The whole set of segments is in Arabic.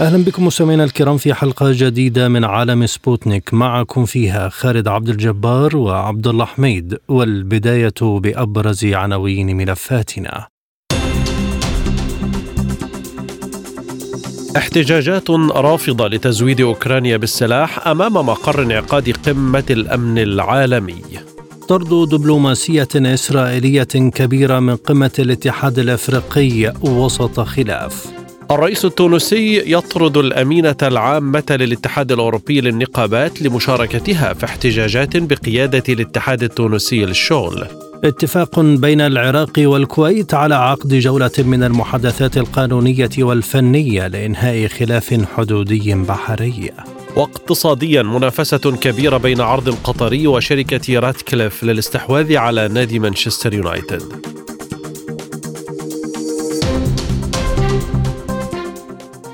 أهلا بكم مستمعينا الكرام في حلقة جديدة من عالم سبوتنيك معكم فيها خالد عبد الجبار وعبد الله حميد والبداية بأبرز عناوين ملفاتنا. احتجاجات رافضة لتزويد أوكرانيا بالسلاح أمام مقر انعقاد قمة الأمن العالمي. طرد دبلوماسية إسرائيلية كبيرة من قمة الاتحاد الأفريقي وسط خلاف. الرئيس التونسي يطرد الأمينة العامة للاتحاد الأوروبي للنقابات لمشاركتها في احتجاجات بقيادة الاتحاد التونسي للشغل اتفاق بين العراق والكويت على عقد جولة من المحادثات القانونية والفنية لإنهاء خلاف حدودي بحري. واقتصاديا منافسة كبيرة بين عرض قطري وشركة راتكليف للاستحواذ على نادي مانشستر يونايتد.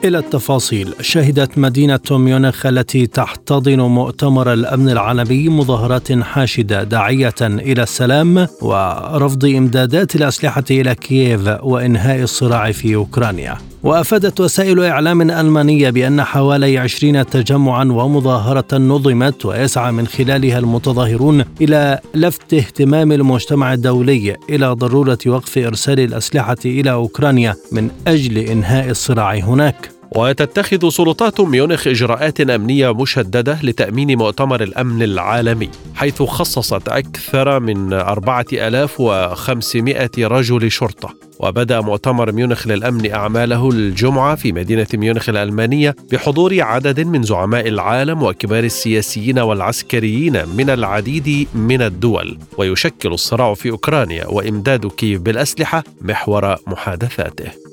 إلى التفاصيل. شهدت مدينة ميونخ التي تحتضن مؤتمر الأمن العالمي مظاهرات حاشدة داعية إلى السلام ورفض إمدادات الأسلحة إلى كييف وإنهاء الصراع في أوكرانيا. وأفادت وسائل إعلام ألمانية بأن حوالي عشرين تجمعا ومظاهرة نظمت ويسعى من خلالها المتظاهرون إلى لفت اهتمام المجتمع الدولي إلى ضرورة وقف إرسال الأسلحة إلى أوكرانيا من أجل إنهاء الصراع هناك. وتتخذ سلطات ميونخ إجراءات أمنية مشددة لتأمين مؤتمر الأمن العالمي حيث خصصت أكثر من 4500 رجل شرطة. وبدأ مؤتمر ميونخ للأمن أعماله الجمعة في مدينة ميونخ الألمانية بحضور عدد من زعماء العالم وكبار السياسيين والعسكريين من العديد من الدول. ويشكل الصراع في أوكرانيا وإمداد كييف بالأسلحة محور محادثاته.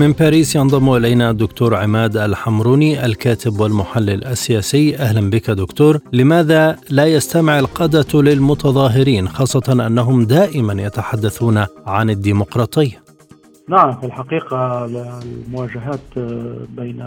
من باريس ينضم إلينا الدكتور عماد الحمروني الكاتب والمحلل السياسي. أهلا بك دكتور. لماذا لا يستمع القادة للمتظاهرين خاصة أنهم دائما يتحدثون عن الديمقراطية؟ نعم في الحقيقة المواجهات بين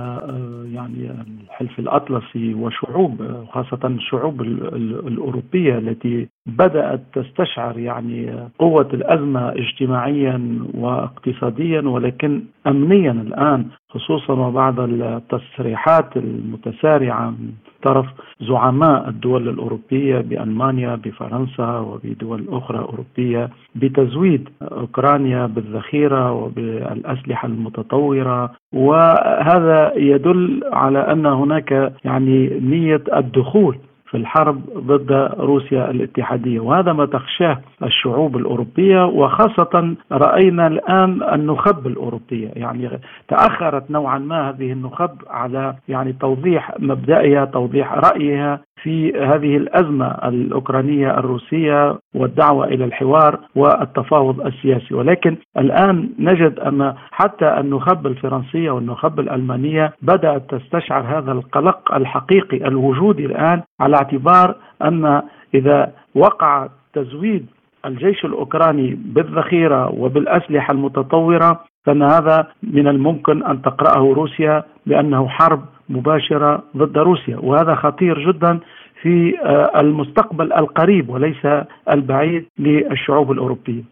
يعني الحلف الأطلسي وشعوب خاصة الشعوب الأوروبية التي بدأت تستشعر يعني قوة الأزمة اجتماعيا واقتصاديا ولكن أمنيا الآن خصوصا وبعد التصريحات المتسارعة من طرف زعماء الدول الأوروبية بألمانيا بفرنسا وبدول أخرى أوروبية بتزويد أوكرانيا بالذخيرة وبالأسلحة المتطورة. وهذا يدل على أن هناك يعني نية الدخول في الحرب ضد روسيا الاتحادية وهذا ما تخشاه الشعوب الأوروبية وخاصة رأينا الآن النخب الأوروبية. يعني تأخرت نوعا ما هذه النخب على يعني توضيح مبدئها توضيح رأيها في هذه الأزمة الأوكرانية الروسية والدعوة إلى الحوار والتفاوض السياسي. ولكن الآن نجد أن حتى النخب الفرنسية والنخب الألمانية بدأت تستشعر هذا القلق الحقيقي الوجودي الآن على اعتبار أن إذا وقع تزويد الجيش الأوكراني بالذخيرة وبالأسلحة المتطورة فإن هذا من الممكن أن تقرأه روسيا بأنه حرب مباشرة ضد روسيا وهذا خطير جدا في المستقبل القريب وليس البعيد للشعوب الأوروبية.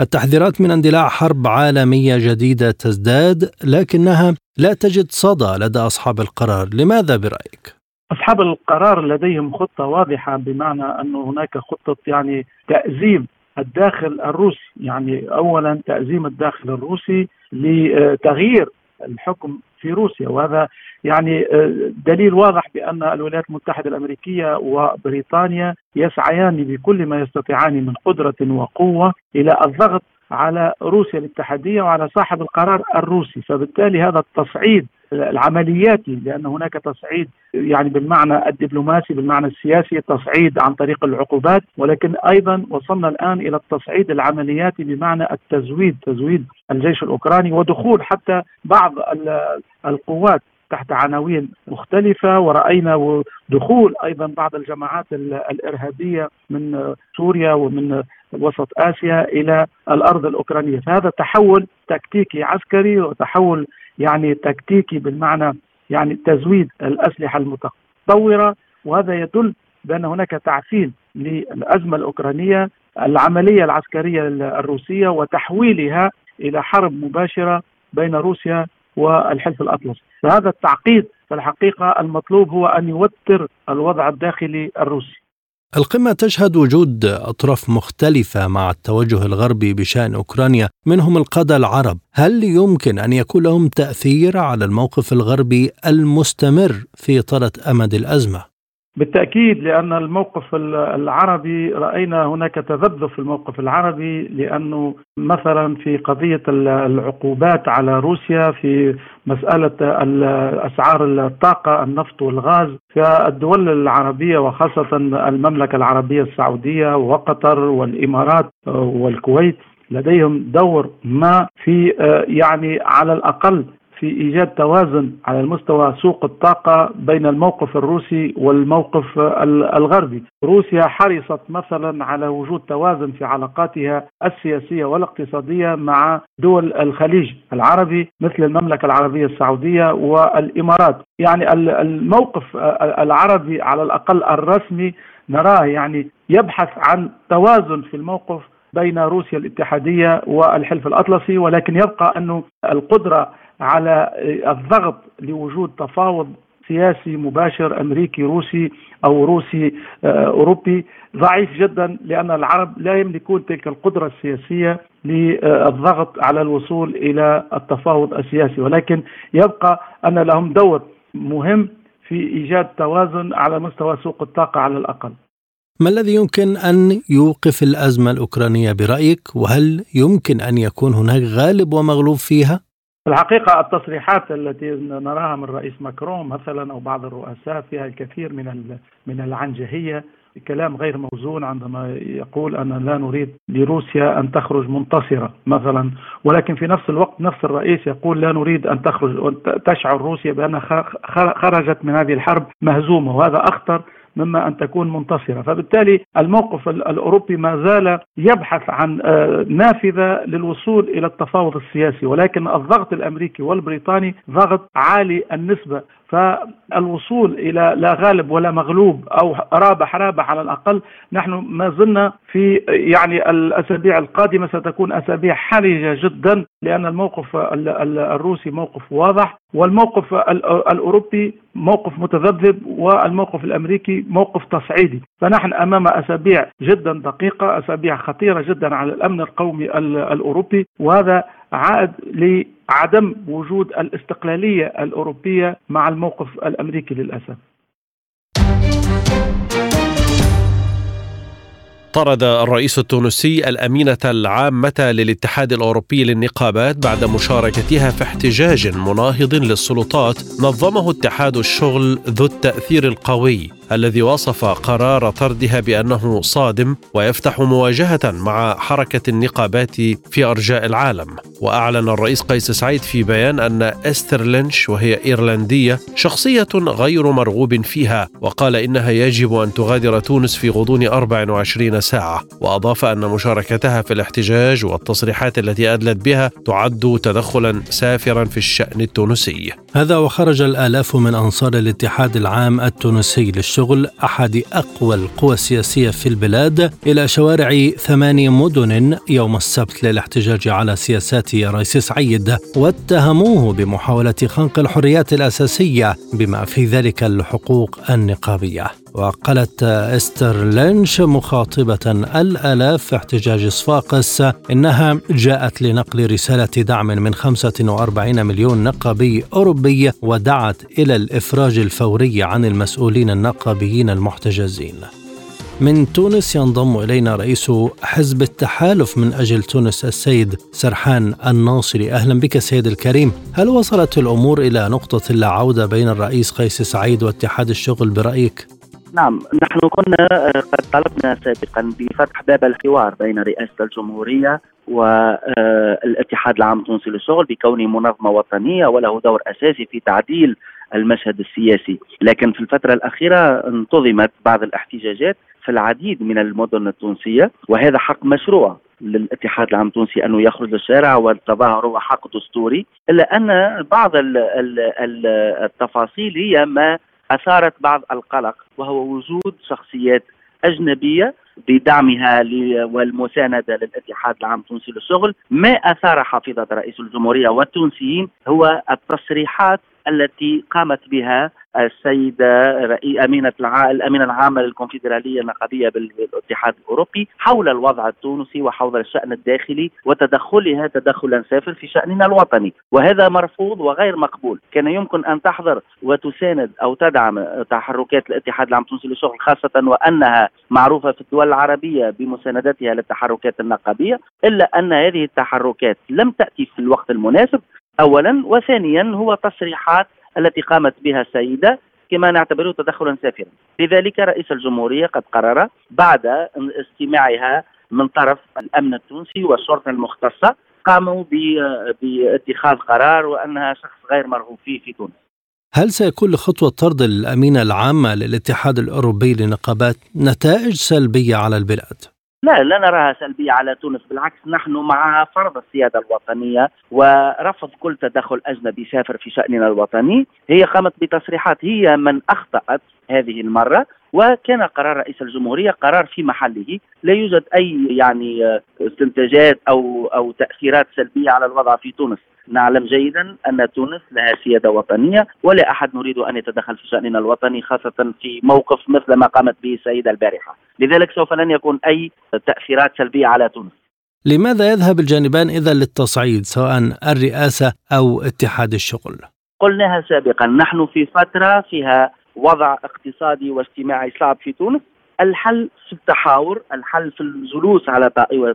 التحذيرات من اندلاع حرب عالمية جديدة تزداد لكنها لا تجد صدى لدى أصحاب القرار، لماذا برأيك؟ أصحاب القرار لديهم خطة واضحة بمعنى أن هناك خطة يعني تأزيم الداخل الروسي، يعني اولا تأزيم الداخل الروسي لتغيير الحكم في روسيا. وهذا يعني دليل واضح بأن الولايات المتحدة الأمريكية وبريطانيا يسعيان بكل ما يستطيعان من قدرة وقوة إلى الضغط على روسيا الاتحادية وعلى صاحب القرار الروسي. فبالتالي هذا التصعيد العملياتي لأن هناك تصعيد يعني بالمعنى الدبلوماسي بالمعنى السياسي تصعيد عن طريق العقوبات. ولكن أيضا وصلنا الآن إلى التصعيد العملياتي بمعنى التزويد تزويد الجيش الأوكراني ودخول حتى بعض القوات تحت عناوين مختلفة. ورأينا دخول أيضا بعض الجماعات الإرهابية من سوريا ومن وسط آسيا إلى الأرض الأوكرانية، فهذا تحول تكتيكي عسكري وتحول يعني تكتيكي بالمعنى يعني تزويد الأسلحة المتطورة وهذا يدل بأن هناك تعفين للأزمة الأوكرانية العملية العسكرية الروسية وتحويلها إلى حرب مباشرة بين روسيا والحلف الأطلسي، فهذا التعقيد في الحقيقة المطلوب هو أن يوتر الوضع الداخلي الروسي. القمة تشهد وجود أطراف مختلفة مع التوجه الغربي بشأن أوكرانيا منهم القادة العرب هل يمكن أن يكون لهم تأثير على الموقف الغربي المستمر في إطالة أمد الأزمة؟ بالتأكيد لأن الموقف العربي رأينا هناك تذبذب في الموقف العربي لأنه مثلا في قضية العقوبات على روسيا في مسألة أسعار الطاقة النفط والغاز. فالدول العربية وخاصة المملكة العربية السعودية وقطر والإمارات والكويت لديهم دور ما في يعني على الأقل في إيجاد توازن على المستوى سوق الطاقة بين الموقف الروسي والموقف الغربي، روسيا حرصت مثلا على وجود توازن في علاقاتها السياسية والاقتصادية مع دول الخليج العربي مثل المملكة العربية السعودية والإمارات، يعني الموقف العربي على الأقل الرسمي نراه يعني يبحث عن توازن في الموقف بين روسيا الاتحادية والحلف الأطلسي ولكن يبقى أنه القدرة على الضغط لوجود تفاوض سياسي مباشر أمريكي روسي أو روسي آه، أوروبي ضعيف جدا لأن العرب لا يملكون تلك القدرة السياسية للضغط على الوصول إلى التفاوض السياسي ولكن يبقى أن لهم دور مهم في إيجاد توازن على مستوى سوق الطاقة على الأقل. ما الذي يمكن أن يوقف الأزمة الأوكرانية برأيك وهل يمكن أن يكون هناك غالب ومغلوب فيها؟ الحقيقة التصريحات التي نراها من رئيس ماكرون مثلا أو بعض الرؤساء فيها الكثير من من العنجهية كلام غير موزون عندما يقول أن لا نريد لروسيا أن تخرج منتصرة مثلا. ولكن في نفس الوقت نفس الرئيس يقول لا نريد أن تخرج تشعر روسيا بأنها خرجت من هذه الحرب مهزومة وهذا أخطر مما أن تكون منتصرة، فبالتالي الموقف الأوروبي ما زال يبحث عن آه، نافذة للوصول إلى التفاوض السياسي، ولكن الضغط الأمريكي والبريطاني ضغط عالي النسبة فالوصول إلى لا غالب ولا مغلوب أو رابح رابح على الأقل نحن ما زلنا في يعني الأسابيع القادمة ستكون أسابيع حرجة جدا لأن الموقف الروسي موقف واضح والموقف الأوروبي موقف متذبذب والموقف الأمريكي موقف تصعيدي. فنحن أمام أسابيع جدا دقيقة أسابيع خطيرة جدا على الأمن القومي الأوروبي وهذا عائد لعدم وجود الاستقلالية الأوروبية مع الموقف الأمريكي للأسف. طرد الرئيس التونسي الأمينة العامة للاتحاد الأوروبي للنقابات بعد مشاركتها في احتجاج مناهض للسلطات نظمه اتحاد الشغل ذو التأثير القوي الذي وصف قرار طردها بأنه صادم ويفتح مواجهة مع حركة النقابات في أرجاء العالم. وأعلن الرئيس قيس سعيد في بيان أن إستر لينش وهي إيرلندية شخصية غير مرغوب فيها وقال إنها يجب أن تغادر تونس في غضون 24 ساعة. وأضاف أن مشاركتها في الاحتجاج والتصريحات التي أدلت بها تعد تدخلا سافرا في الشأن التونسي. هذا وخرج الآلاف من أنصار الاتحاد العام التونسي للشغل شغل أحد أقوى القوى السياسية في البلاد إلى شوارع ثمان مدن يوم السبت للاحتجاج على سياسات رئيس سعيد واتهموه بمحاولة خنق الحريات الأساسية بما في ذلك الحقوق النقابية. وقالت إستر لينش مخاطبة الآلاف في احتجاج صفاقس إنها جاءت لنقل رسالة دعم من 45 مليون نقابي أوروبي ودعت إلى الإفراج الفوري عن المسؤولين النقابيين المحتجزين. من تونس ينضم إلينا رئيس حزب التحالف من أجل تونس السيد سرحان الناصري. أهلا بك سيد الكريم. هل وصلت الأمور إلى نقطة لا عودة بين الرئيس قيس سعيد واتحاد الشغل برأيك؟ نعم نحن كنا آه، قد طلبنا سابقا بفتح باب الحوار بين رئاسة الجمهورية والاتحاد العام التونسي للشغل بكونه منظمة وطنية وله دور أساسي في تعديل المشهد السياسي. لكن في الفترة الأخيرة انتظمت بعض الاحتجاجات في العديد من المدن التونسية وهذا حق مشروع للاتحاد العام التونسي أنه يخرج للشارع والتظاهر هو حق دستوري إلا أن بعض التفاصيل هي ما أثارت بعض القلق وهو وجود شخصيات أجنبية بدعمها والمساندة للاتحاد العام التونسي للشغل. ما أثار حافظة رئيس الجمهورية والتونسيين هو التصريحات التي قامت بها السيدة أمينة الأمينة العامة للكونفدرالية النقابية بالاتحاد الأوروبي حول الوضع التونسي وحول الشأن الداخلي وتدخلها تدخلا سافر في شأننا الوطني. وهذا مرفوض وغير مقبول. كان يمكن أن تحضر وتساند أو تدعم تحركات الاتحاد العام التونسي للشغل خاصة وأنها معروفة في الدول العربية بمساندتها للتحركات النقابية إلا أن هذه التحركات لم تأتي في الوقت المناسب. اولا وثانيا هو تصريحات التي قامت بها السيدة كما نعتبره تدخلا سافرا لذلك رئيس الجمهورية قد قرر بعد استماعها من طرف الأمن التونسي والشرطة المختصة قاموا باتخاذ قرار وأنها شخص غير مرغوب فيه في تونس هل سيكون لخطوة طرد الأمينة العامة للاتحاد الأوروبي للنقابات نتائج سلبية على البلاد؟ لا لا نراها سلبية على تونس بالعكس نحن مع فرض السيادة الوطنية ورفض كل تدخل أجنبي سافر في شأننا الوطني. هي قامت بتصريحات هي من أخطأت هذه المرة وكان قرار رئيس الجمهورية قرار في محله. لا يوجد أي يعني استنتاجات أو أو تأثيرات سلبية على الوضع في تونس. نعلم جيدا أن تونس لها سيادة وطنية ولا أحد نريد أن يتدخل في شأننا الوطني خاصة في موقف مثل ما قامت به السيدة البارحة. لذلك سوف لن يكون أي تأثيرات سلبية على تونس. لماذا يذهب الجانبان إذا للتصعيد سواء الرئاسة أو اتحاد الشغل؟ قلناها سابقا نحن في فترة فيها وضع اقتصادي واجتماعي صعب في تونس. الحل في التحاور الحل في الجلوس على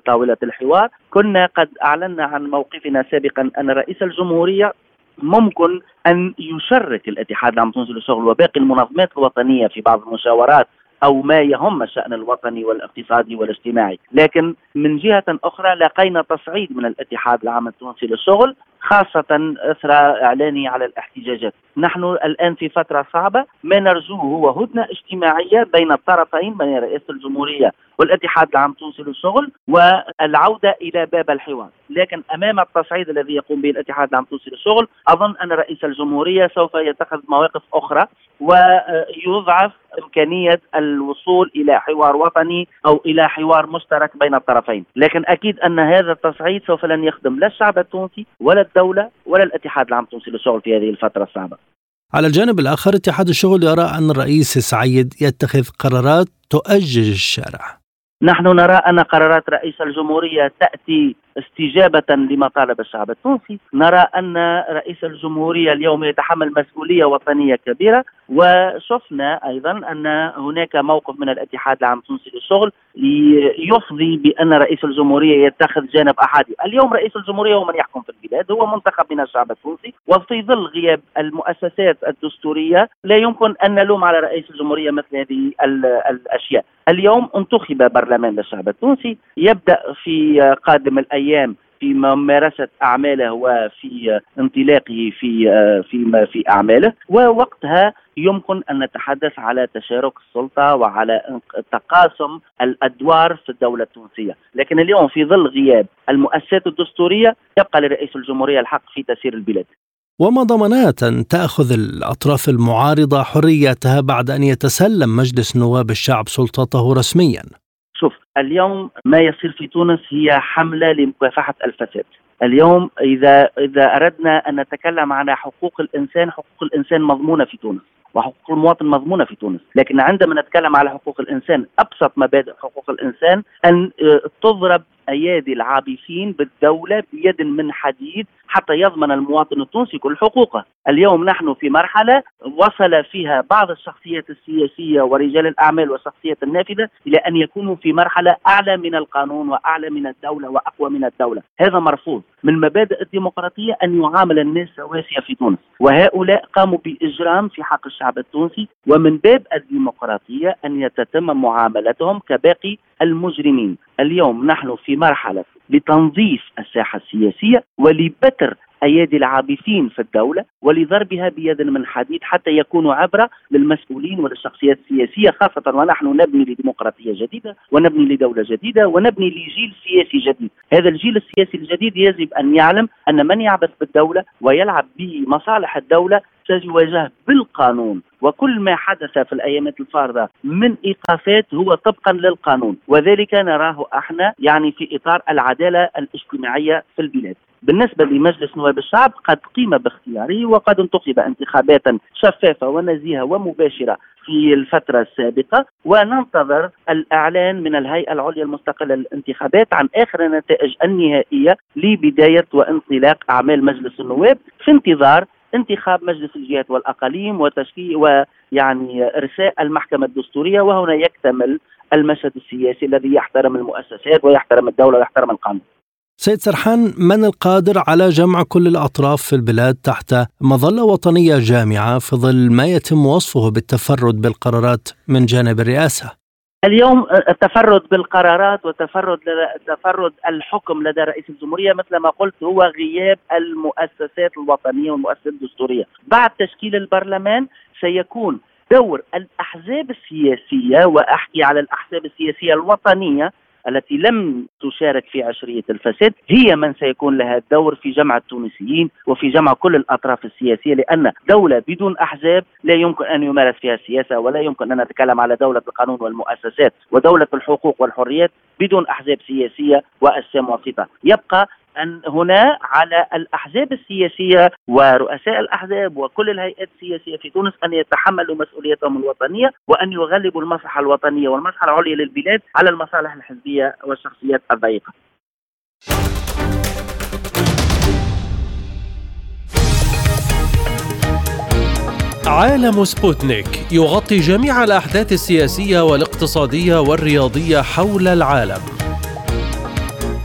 طاولة الحوار. كنا قد أعلنا عن موقفنا سابقا أن رئيس الجمهورية ممكن أن يشرك الاتحاد العام التونسي للشغل وباقي المنظمات الوطنية في بعض المشاورات أو ما يهم الشأن الوطني والاقتصادي والاجتماعي، لكن من جهة أخرى لقينا تصعيد من الاتحاد العام التونسي للشغل. خاصة اثر اعلانه على الاحتجاجات، نحن الآن في فترة صعبة ما نرجوه هو هدنة اجتماعية بين الطرفين بين رئاسه الجمهورية والاتحاد العام التونسي للشغل والعودة إلى باب الحوار، لكن أمام التصعيد الذي يقوم به الاتحاد العام التونسي للشغل أظن أن رئيس الجمهورية سوف يتخذ مواقف أخرى ويضعف إمكانية الوصول إلى حوار وطني أو إلى حوار مشترك بين الطرفين، لكن أكيد أن هذا التصعيد سوف لن يخدم لا الشعب التونسي ولا الدولة ولا الاتحاد العام التونسي للشغل في هذه الفترة الصعبه. على الجانب الآخر اتحاد الشغل يرى أن الرئيس سعيد يتخذ قرارات تؤجج الشارع. نحن نرى أن قرارات رئيس الجمهورية تأتي استجابة لما طالب الشعب التونسي. نرى أن رئيس الجمهورية اليوم يتحمل مسؤولية وطنية كبيرة. وشفنا أيضا أن هناك موقف من الاتحاد العام التونسي للشغل يفضي بأن رئيس الجمهورية يتخذ جانب أحادي. اليوم رئيس الجمهورية هو من يحكم في البلاد هو منتخب من الشعب التونسي وفي ظل غياب المؤسسات الدستورية لا يمكن أن نلوم على رئيس الجمهورية مثل هذه الأشياء. اليوم انتخب برلمان للشعب التونسي يبدأ في قادم الأيام أيام في ممارسة أعماله وفي انطلاقه في في في أعماله ووقتها يمكن أن نتحدث على تشارك السلطة وعلى تقاسم الأدوار في الدولة التونسية، لكن اليوم في ظل غياب المؤسسات الدستورية يبقى لرئيس الجمهورية الحق في تسيير البلاد. وما ضمانات أن تأخذ الأطراف المعارضة حريتها بعد أن يتسلم مجلس نواب الشعب سلطته رسميا؟ اليوم ما يصير في تونس هي حملة لمكافحة الفساد. اليوم إذا إذا أردنا أن نتكلم عن حقوق الإنسان حقوق الإنسان مضمونة في تونس وحقوق المواطن مضمونة في تونس، لكن عندما نتكلم على حقوق الإنسان أبسط مبادئ حقوق الإنسان أن آه، تضرب أيادي العابثين بالدولة بيد من حديد حتى يضمن المواطن التونسي كل حقوقه. اليوم نحن في مرحلة وصل فيها بعض الشخصيات السياسية ورجال الأعمال والشخصيات النافذة إلى أن يكونوا في مرحلة أعلى من القانون وأعلى من الدولة وأقوى من الدولة. هذا مرفوض. من مبادئ الديمقراطية أن يعامل الناس سواسية في تونس. وهؤلاء قاموا بإجرام في حق الشعب التونسي. ومن باب الديمقراطية أن يتم معاملتهم كباقي المجرمين. اليوم نحن في مرحلة لتنظيف الساحة السياسية ولبتر أيادي العابثين في الدولة ولضربها بيد من حديد حتى يكونوا عبره للمسؤولين وللشخصيات السياسية خاصة ونحن نبني لديمقراطية جديدة ونبني لدولة جديدة ونبني لجيل سياسي جديد، هذا الجيل السياسي الجديد يجب أن يعلم أن من يعبث بالدولة ويلعب بمصالح الدولة سيواجه بالقانون. وكل ما حدث في الأيامات الفارضة من إيقافات هو طبقا للقانون. وذلك نراه إحنا يعني في إطار العدالة الاجتماعية في البلاد. بالنسبة لمجلس نواب الشعب قد قيم باختياره وقد انتخب انتخابات شفافة ونزيهة ومباشرة في الفترة السابقة وننتظر الإعلان من الهيئة العليا المستقلة للانتخابات عن آخر النتائج النهائية لبداية وانطلاق أعمال مجلس النواب في انتظار انتخاب مجلس الجهات والأقاليم وتشكيل ويعني إرساء المحكمة الدستورية وهنا يكتمل المشهد السياسي الذي يحترم المؤسسات ويحترم الدولة ويحترم القانون. سيد سرحان من القادر على جمع كل الأطراف في البلاد تحت مظلة وطنية جامعة في ظل ما يتم وصفه بالتفرد بالقرارات من جانب الرئاسة؟ اليوم التفرد بالقرارات وتفرد تفرد الحكم لدى رئيس الجمهورية مثل ما قلت هو غياب المؤسسات الوطنية والمؤسسات الدستورية بعد تشكيل البرلمان سيكون دور الأحزاب السياسية وأحكي على الأحزاب السياسية الوطنية التي لم تشارك في عشرية الفساد هي من سيكون لها الدور في جمع التونسيين وفي جمع كل الأطراف السياسية لأن دولة بدون أحزاب لا يمكن أن يمارس فيها السياسة ولا يمكن أن نتكلم على دولة القانون والمؤسسات ودولة الحقوق والحريات بدون أحزاب سياسية وأجسام وسيطة يبقى أن هنا على الأحزاب السياسية ورؤساء الأحزاب وكل الهيئات السياسية في تونس أن يتحملوا مسؤوليتهم الوطنية وأن يغلبوا المصلحة الوطنية والمصلحة العليا للبلاد على المصالح الحزبية والشخصيات الضيقة. عالم سبوتنيك يغطي جميع الأحداث السياسية والاقتصادية والرياضية حول العالم.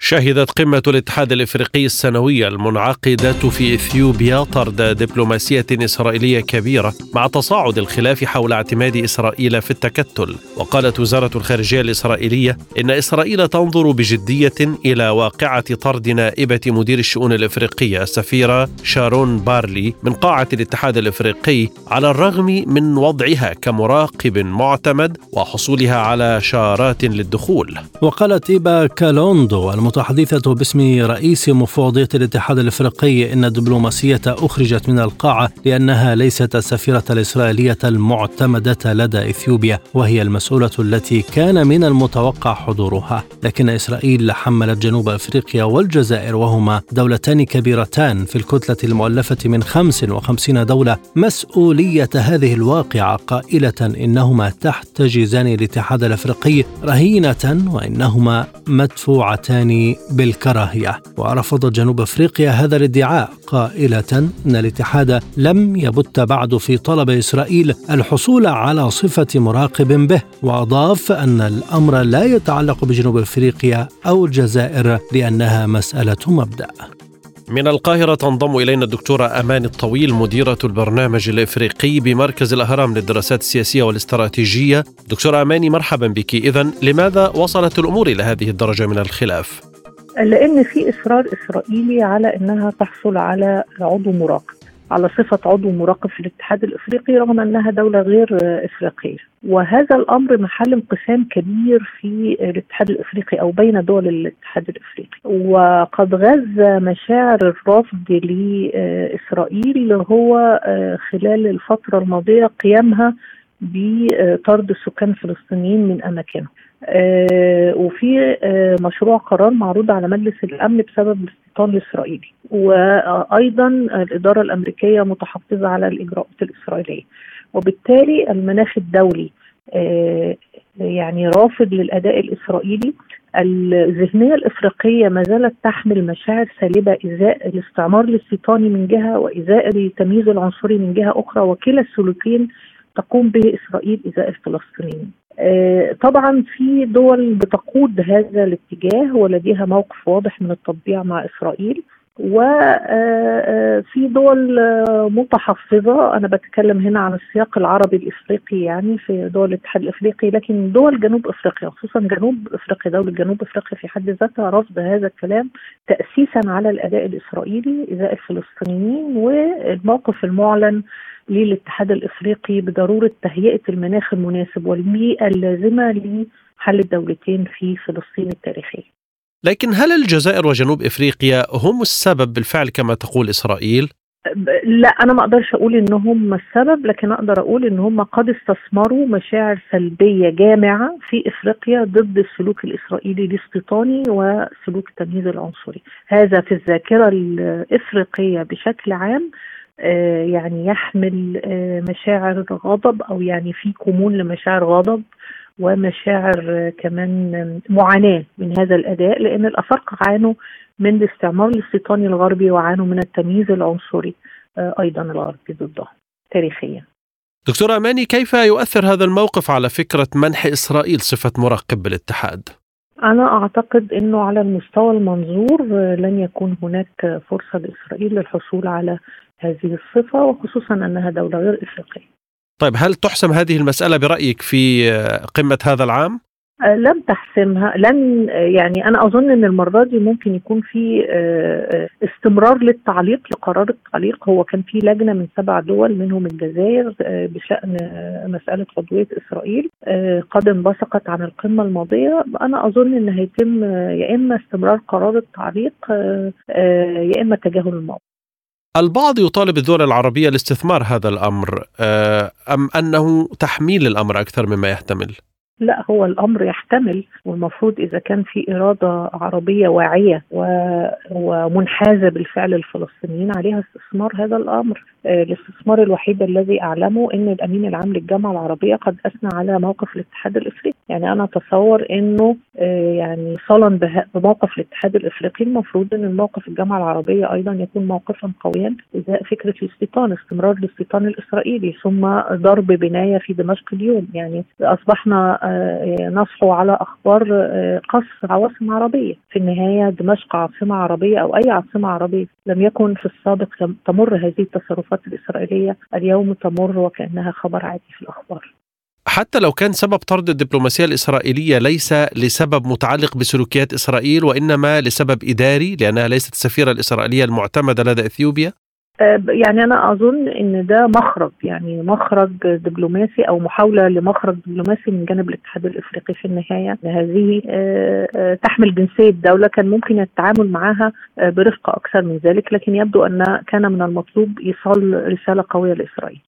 شهدت قمة الاتحاد الإفريقي السنوية المنعقدة في إثيوبيا طرد دبلوماسية إسرائيلية كبيرة مع تصاعد الخلاف حول اعتماد إسرائيل في التكتل، وقالت وزارة الخارجية الإسرائيلية إن إسرائيل تنظر بجدية إلى واقعة طرد نائبة مدير الشؤون الإفريقية السفيرة شارون بارلي من قاعة الاتحاد الإفريقي على الرغم من وضعها كمراقب معتمد وحصولها على شارات للدخول. وقالت إيبا كالوندو المتحدثة باسم رئيس مفوضية الاتحاد الأفريقي إن الدبلوماسية أخرجت من القاعة لأنها ليست السفيرة الإسرائيلية المعتمدة لدى إثيوبيا وهي المسؤولة التي كان من المتوقع حضورها، لكن إسرائيل حملت جنوب أفريقيا والجزائر وهما دولتان كبيرتان في الكتلة المؤلفة من 55 دولة مسؤولية هذه الواقعة قائلة إنهما تحتجزان الاتحاد الأفريقي رهينة وإنهما مدفوعتان بالكراهية. ورفضت جنوب أفريقيا هذا الادعاء قائلة إن الاتحاد لم يبت بعد في طلب إسرائيل الحصول على صفة مراقب به وأضاف أن الأمر لا يتعلق بجنوب أفريقيا أو الجزائر لأنها مسألة مبدأ. من القاهرة تنضم إلينا الدكتورة أمان الطويل مديرة البرنامج الإفريقي بمركز الأهرام للدراسات السياسية والاستراتيجية. دكتورة أماني مرحبا بك. إذا لماذا وصلت الأمور إلى هذه الدرجة من الخلاف؟ لأن في إصرار إسرائيلي على إنها تحصل على عضو مراقب. على صفة عضو مراقب في الاتحاد الإفريقي رغم أنها دولة غير إفريقية. وهذا الأمر محل انقسام كبير في الاتحاد الإفريقي أو بين دول الاتحاد الإفريقي. وقد غز مشاعر الرفض لإسرائيل هو خلال الفترة الماضية قيامها بطرد السكان الفلسطينيين من أماكنهم. آه وفي آه مشروع قرار معروض على مجلس الأمن بسبب الاستيطان الاسرائيلي وأيضا الإدارة الأمريكية متحفظة على الإجراءات الإسرائيلية وبالتالي المناخ الدولي آه يعني رافض للأداء الإسرائيلي الذهنية الإفريقية ما زالت تحمل مشاعر سالبة إزاء الاستعمار الاستيطاني من جهة وإزاء التمييز العنصري من جهة أخرى وكلا السلوكين تقوم به إسرائيل إزاء الفلسطينيين. طبعا في دول بتقود هذا الاتجاه ولديها موقف واضح من التطبيع مع إسرائيل وفي دول متحفظة. أنا بتكلم هنا عن السياق العربي الإفريقي يعني في دول الاتحاد الإفريقي لكن دول جنوب إفريقيا خصوصا جنوب إفريقيا دولة جنوب إفريقيا في حد ذاتها رفض هذا الكلام تاسيسا على الأداء الإسرائيلي إزاء الفلسطينيين والموقف المعلن للاتحاد الإفريقي بضرورة تهيئة المناخ المناسب والبيئه اللازمة لحل الدولتين في فلسطين التاريخيه. لكن هل الجزائر وجنوب إفريقيا هم السبب بالفعل كما تقول إسرائيل؟ لا أنا ما أقدرش أقول إن هم السبب لكن أقدر أقول إن هم قد استثمروا مشاعر سلبية جامعة في إفريقيا ضد السلوك الإسرائيلي الاستيطاني وسلوك التمييز العنصري هذا في الذاكرة الإفريقية بشكل عام يعني يحمل مشاعر غضب أو يعني في كمون لمشاعر غضب ومشاعر كمان معاناة من هذا الأداء لأن الافارقه عانوا من الاستعمار الاستيطاني الغربي وعانوا من التمييز العنصري أيضا الغربي ضدهم تاريخيا. دكتور أماني كيف يؤثر هذا الموقف على فكرة منح إسرائيل صفة مراقب بالاتحاد؟ أنا أعتقد أنه على المستوى المنظور لن يكون هناك فرصة لإسرائيل للحصول على هذه الصفة وخصوصا أنها دولة غير إفريقية. طيب هل تحسم هذه المسألة برأيك في قمة هذا العام؟ لم تحسمها لن يعني أنا أظن إن المرة دي ممكن يكون في استمرار للتعليق لقرار التعليق. هو كان في لجنة من سبع دول منهم الجزائر بشأن مسألة عضويه إسرائيل. قد انبثقت عن القمة الماضية. أنا أظن إن هيتم يا إما استمرار قرار التعليق يا إما تجاهل الموضوع البعض يطالب الدول العربية لاستثمار هذا الأمر أم أنه تحميل الأمر أكثر مما يحتمل؟ لا هو الأمر يحتمل والمفروض إذا كان في إرادة عربية واعية ومنحازة بالفعل الفلسطينيين عليها استثمار هذا الأمر الاستثمار الوحيد الذي أعلمه إن الأمين العام للجامعة العربية قد أثنى على موقف الاتحاد الإفريقي. يعني أنا أتصور إنه يعني صلا بموقف الاتحاد الإفريقي المفروض إن الموقف الجامعة العربية أيضا يكون موقفا قويا ازاء فكرة الاستيطان استمرار الاستيطان الإسرائيلي ثم ضرب بناية في دمشق اليوم. يعني أصبحنا نصحوا على أخبار قصف عواصم عربية. في النهاية دمشق عاصمة عربية أو أي عاصمة عربية. لم يكن في السابق تمر هذه التصرفات الإسرائيلية اليوم تمر وكأنها خبر عادي في الأخبار. حتى لو كان سبب طرد الدبلوماسية الإسرائيلية ليس لسبب متعلق بسلوكيات إسرائيل وإنما لسبب إداري لأنها ليست السفيرة الإسرائيلية المعتمدة لدى إثيوبيا. يعني أنا أظن إن ده مخرج يعني مخرج دبلوماسي أو محاولة لمخرج دبلوماسي من جانب الاتحاد الإفريقي في النهاية هذه تحمل جنسية دولة كان ممكن التعامل معها برفقه أكثر من ذلك لكن يبدو أن كان من المطلوب إيصال رسالة قوية لإسرائيل.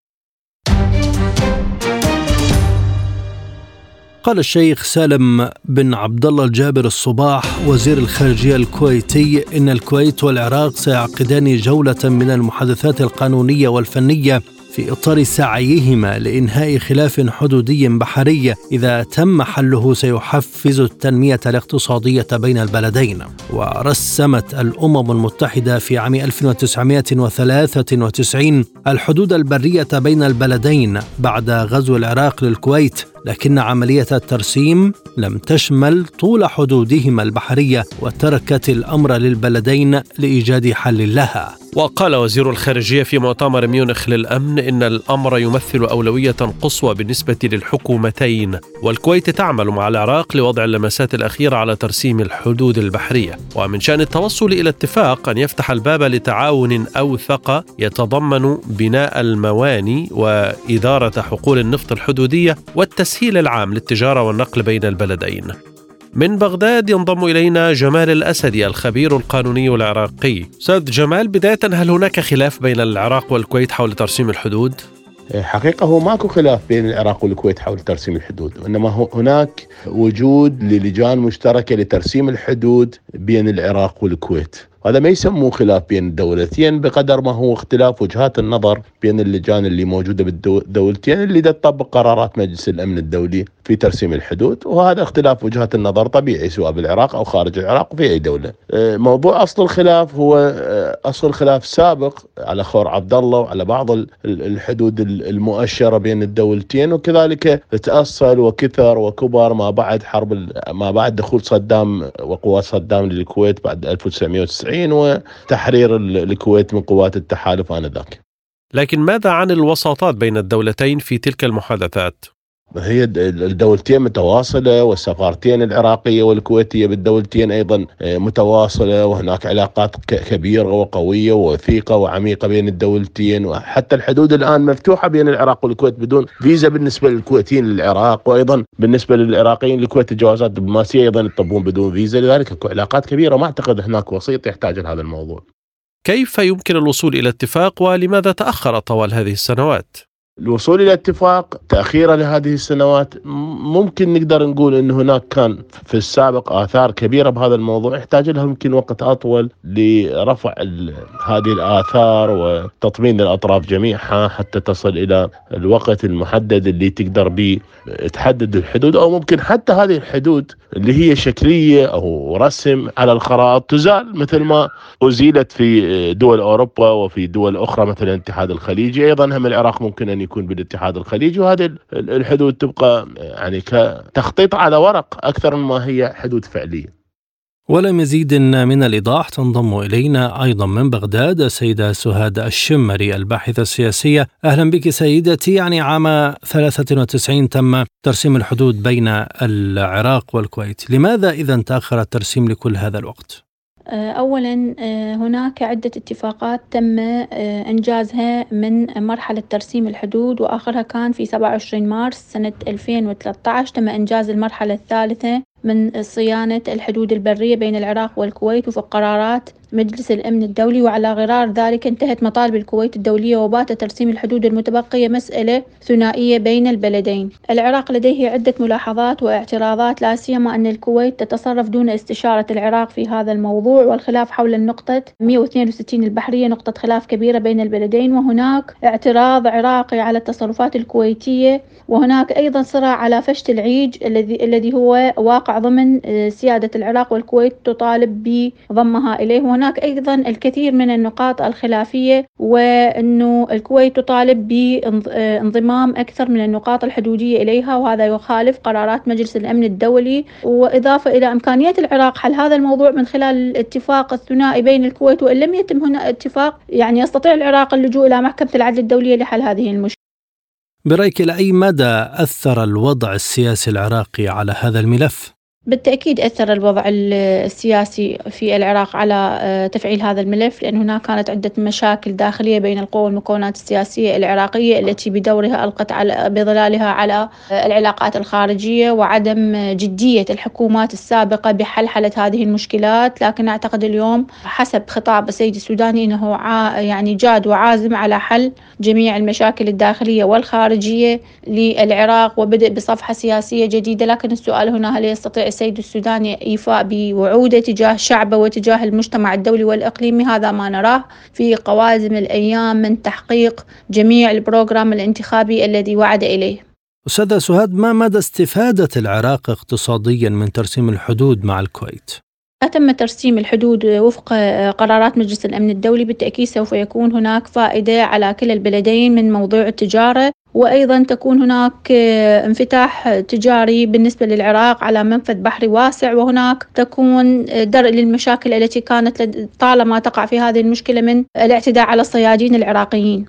قال الشيخ سالم بن عبد الله الجابر الصباح وزير الخارجية الكويتي إن الكويت والعراق سيعقدان جولة من المحادثات القانونية والفنية في إطار سعيهما لإنهاء خلاف حدودي بحري. إذا تم حله سيحفز التنمية الاقتصادية بين البلدين. ورسمت الأمم المتحدة في عام 1993 الحدود البرية بين البلدين بعد غزو العراق للكويت. لكن عملية الترسيم لم تشمل طول حدودهما البحرية وتركت الأمر للبلدين لإيجاد حل لها. وقال وزير الخارجية في مؤتمر ميونخ للأمن إن الأمر يمثل أولوية قصوى بالنسبة للحكومتين والكويت تعمل مع العراق لوضع اللمسات الأخيرة على ترسيم الحدود البحرية. ومن شأن التوصل إلى اتفاق أن يفتح الباب لتعاون أوثق يتضمن بناء المواني وإدارة حقول النفط الحدودية والتسهيل العام للتجارة والنقل بين البلدين. من بغداد ينضم إلينا جمال الأسدي الخبير القانوني العراقي. أستاذ جمال بداية هل هناك خلاف بين العراق والكويت حول ترسيم الحدود؟ حقيقة هو ماكو خلاف بين العراق والكويت حول ترسيم الحدود وإنما هناك وجود للجان مشتركة لترسيم الحدود بين العراق والكويت. هذا ما يسموه خلاف بين الدولتين بقدر ما هو اختلاف وجهات النظر بين اللجان اللي موجودة بالدولتين اللي تطبق قرارات مجلس الأمن الدولي في ترسيم الحدود وهذا اختلاف وجهات النظر طبيعي سواء بالعراق أو خارج العراق في أي دولة. آه، موضوع أصل الخلاف هو آه، أصل خلاف سابق على خور عبد الله وعلى بعض الحدود المؤشرة بين الدولتين وكذلك تأصل وكثر وكبر ما بعد حرب ما بعد دخول صدام وقوات صدام للكويت بعد 1990 وتحرير الكويت من قوات التحالف آنذاك. لكن ماذا عن الوساطات بين الدولتين في تلك المحادثات؟ هي الدولتين متواصلة والسفارتين العراقية والكويتية بالدولتين أيضا آه، متواصلة وهناك علاقات كبيرة وقوية ووثيقة وعميقة بين الدولتين وحتى الحدود الآن مفتوحة بين العراق والكويت بدون فيزا بالنسبة للكويتيين للعراق وأيضا بالنسبة للعراقيين للكويت الجوازات الدبلوماسية أيضا يطبون بدون فيزا لذلك علاقات كبيرة ما أعتقد هناك وسيط يحتاج لهذا الموضوع كيف يمكن الوصول إلى اتفاق ولماذا تأخر طوال هذه السنوات؟ الوصول إلى اتفاق تاخيرا لهذه السنوات ممكن نقدر نقول إن هناك كان في السابق آثار كبيرة بهذا الموضوع يحتاج لها يمكن وقت أطول لرفع هذه الآثار وتطمين الاطراف جميعها حتى تصل إلى الوقت المحدد اللي تقدر به تحدد الحدود أو ممكن حتى هذه الحدود اللي هي شكلية أو رسم على الخرائط تزال مثل ما أزيلت في دول أوروبا وفي دول أخرى مثل الاتحاد الخليجي. أيضا هم العراق ممكن أن يكون بالاتحاد الخليجي وهذه الحدود تبقى يعني كتخطيط على ورق أكثر مما هي حدود فعلية. ولمزيد من الإيضاح تنضم إلينا أيضا من بغداد السيدة سهاد الشمري الباحثة السياسية أهلا بك سيدتي يعني عام 93 تم ترسيم الحدود بين العراق والكويت لماذا إذا تأخر الترسيم لكل هذا الوقت؟ آه، أولا آه، هناك عدة اتفاقات تم آه، إنجازها من مرحلة ترسيم الحدود وآخرها كان في 27 مارس سنة 2013 تم إنجاز المرحلة الثالثة من صيانة الحدود البرية بين العراق والكويت وفي قرارات مجلس الأمن الدولي وعلى غرار ذلك انتهت مطالب الكويت الدولية وبات ترسيم الحدود المتبقية مسألة ثنائية بين البلدين. العراق لديه عدة ملاحظات واعتراضات لا سيما أن الكويت تتصرف دون استشارة العراق في هذا الموضوع والخلاف حول النقطة 162 البحرية نقطة خلاف كبيرة بين البلدين وهناك اعتراض عراقي على التصرفات الكويتية وهناك أيضا صراع على فشت العيج الذي الذي هو واقع ضمن سيادة العراق والكويت تطالب بضمها إليه هناك أيضا الكثير من النقاط الخلافية وأنه الكويت تطالب بانضمام أكثر من النقاط الحدودية إليها وهذا يخالف قرارات مجلس الأمن الدولي وإضافة إلى إمكانية العراق حل هذا الموضوع من خلال الاتفاق الثنائي بين الكويت وإن لم يتم هنا اتفاق يعني يستطيع العراق اللجوء إلى محكمة العدل الدولية لحل هذه المشكلة برأيك إلى أي مدى أثر الوضع السياسي العراقي على هذا الملف؟ بالتأكيد أثر الوضع السياسي في العراق على آه، تفعيل هذا الملف لأن هناك كانت عدة مشاكل داخلية بين القوى والمكونات السياسية العراقية التي بدورها ألقت على بظلالها على آه، العلاقات الخارجية وعدم جدية الحكومات السابقة بحلحلة هذه المشكلات. لكن أعتقد اليوم حسب خطاب السيد السوداني أنه يعني جاد وعازم على حل جميع المشاكل الداخلية والخارجية للعراق وبدء بصفحة سياسية جديدة. لكن السؤال هنا هل يستطيع السيد السوداني إيفاء بوعوده تجاه شعبه وتجاه المجتمع الدولي والإقليمي. هذا ما نراه في قوازم الأيام من تحقيق جميع البروغرام الانتخابي الذي وعد إليه. أستاذة سهاد ما مدى استفادة العراق اقتصاديا من ترسيم الحدود مع الكويت؟ تم ترسيم الحدود وفق قرارات مجلس الأمن الدولي. بالتأكيد سوف يكون هناك فائدة على كلا البلدين من موضوع التجارة. وأيضا تكون هناك انفتاح تجاري بالنسبة للعراق على منفذ بحري واسع وهناك تكون درء للمشاكل التي كانت طالما تقع في هذه المشكلة من الاعتداء على الصيادين العراقيين.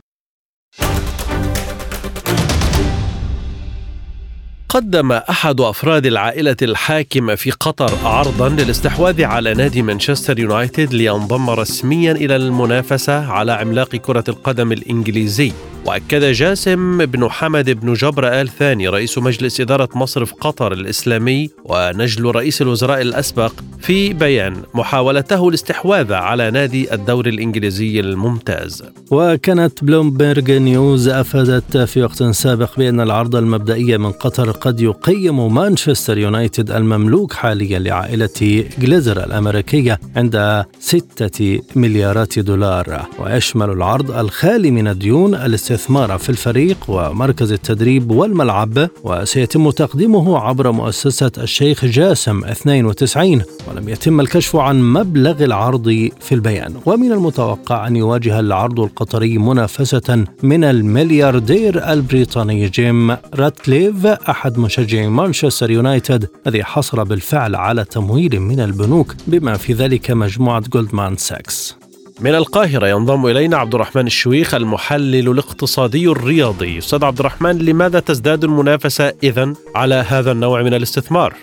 قدم أحد أفراد العائلة الحاكمه في قطر عرضا للاستحواذ على نادي مانشستر يونايتد لينضم رسميا إلى المنافسة على عملاق كرة القدم الإنجليزي. وأكد جاسم بن حمد بن جبر آل ثاني رئيس مجلس إدارة مصرف قطر الإسلامي ونجل رئيس الوزراء الأسبق في بيان محاولته الاستحواذ على نادي الدوري الإنجليزي الممتاز. وكانت بلومبرج نيوز أفادت في وقت سابق بأن العرض المبدئي من قطر قد يقيم مانشستر يونايتد المملوك حاليا لعائلة جليزر الأمريكية عند 6 مليارات دولار ويشمل العرض الخالي من الديون الاستثمار في الفريق ومركز التدريب والملعب وسيتم تقديمه عبر مؤسسة الشيخ جاسم 92 ولم يتم الكشف عن مبلغ العرض في البيان. ومن المتوقع أن يواجه العرض القطري منافسة من الملياردير البريطاني جيم راتكليف أحد مشجعي مانشستر يونايتد الذي حصل بالفعل على تمويل من البنوك بما في ذلك مجموعة جولدمان ساكس. من القاهرة ينضم إلينا عبد الرحمن الشويخ المحلل الاقتصادي الرياضي. أستاذ عبد الرحمن لماذا تزداد المنافسة إذا على هذا النوع من الاستثمار؟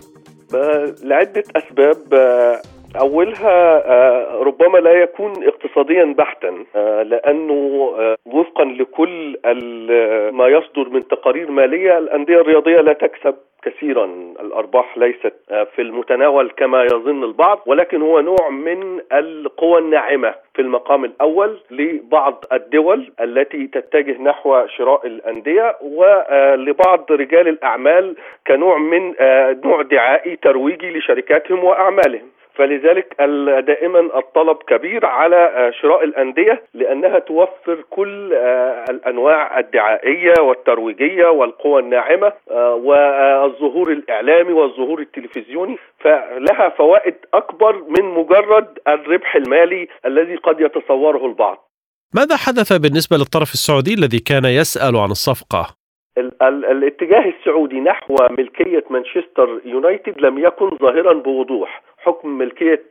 لعدة أسباب. أولها ربما لا يكون اقتصاديا بحتا لأنه وفقا لكل ما يصدر من تقارير مالية الأندية الرياضية لا تكسب. كثيرا. الأرباح ليست في المتناول كما يظن البعض ولكن هو نوع من القوى الناعمة في المقام الأول لبعض الدول التي تتجه نحو شراء الأندية ولبعض رجال الأعمال كنوع من نوع دعائي ترويجي لشركاتهم وأعمالهم. فلذلك دائما الطلب كبير على شراء الأندية لأنها توفر كل الأنواع الدعائية والترويجية والقوى الناعمة والظهور الإعلامي والظهور التلفزيوني فلها فوائد أكبر من مجرد الربح المالي الذي قد يتصوره البعض ماذا حدث بالنسبة للطرف السعودي الذي كان يسأل عن الصفقة؟ الاتجاه السعودي نحو ملكية مانشستر يونايتد لم يكن ظاهرا بوضوح حكم ملكية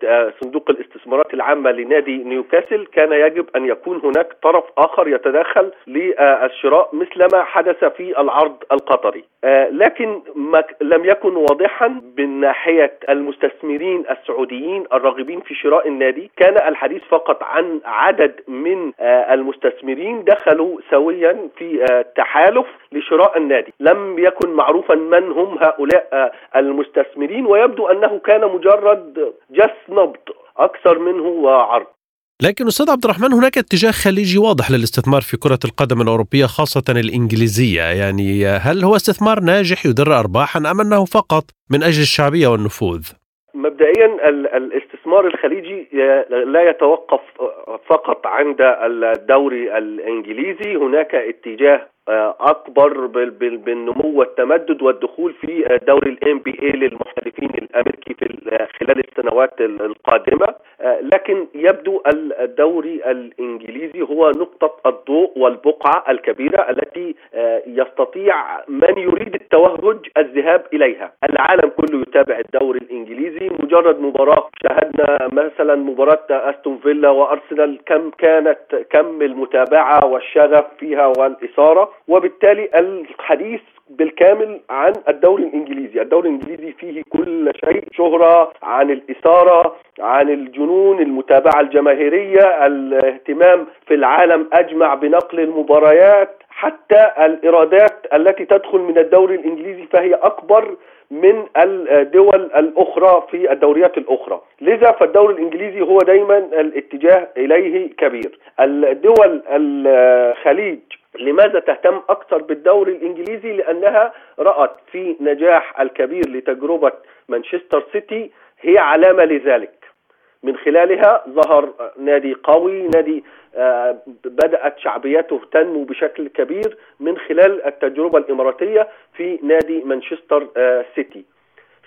صندوق الاستثمارات العامة لنادي نيوكاسل كان يجب أن يكون هناك طرف آخر يتدخل للشراء مثلما حدث في العرض القطري. لكن ما لم يكن واضحا من ناحية المستثمرين السعوديين الراغبين في شراء النادي. كان الحديث فقط عن عدد من المستثمرين دخلوا سويا في تحالف لشراء النادي. لم يكن معروفا من هم هؤلاء المستثمرين ويبدو أنه كان مجرد جس نبض أكثر منه عرض. لكن أستاذ عبد الرحمن هناك اتجاه خليجي واضح للاستثمار في كرة القدم الأوروبية خاصة الإنجليزية، يعني هل هو استثمار ناجح يدر ارباحا أم أنه فقط من أجل الشعبية والنفوذ؟ مبدئيا الاستثمار الخليجي لا يتوقف فقط عند الدوري الإنجليزي، هناك اتجاه أكبر بالنمو والتمدد والدخول في دوري الام بي اي للمحترفين الأمريكي في خلال السنوات القادمة. لكن يبدو الدوري الإنجليزي هو نقطة الضوء والبقعة الكبيرة التي يستطيع من يريد التوهج الذهاب إليها. العالم كله يتابع الدوري الإنجليزي. مجرد مباراة شاهدنا مثلا مباراة أستون فيلا وأرسنال كم كانت كم المتابعة والشغف فيها والإثارة. وبالتالي الحديث بالكامل عن الدوري الإنجليزي، الدوري الإنجليزي فيه كل شيء شهرة عن الإثارة، عن الجنون، المتابعة الجماهيرية، الاهتمام في العالم أجمع بنقل المباريات، حتى الإيرادات التي تدخل من الدوري الإنجليزي فهي أكبر من الدول الأخرى في الدوريات الأخرى، لذا فالدوري الإنجليزي هو دايما الاتجاه إليه كبير. الدول الخليج لماذا تهتم أكثر بالدوري الإنجليزي؟ لأنها رأت في نجاح الكبير لتجربة مانشستر سيتي. هي علامة لذلك. من خلالها ظهر نادي قوي نادي بدأت شعبيته تنمو بشكل كبير من خلال التجربة الإماراتية في نادي مانشستر سيتي.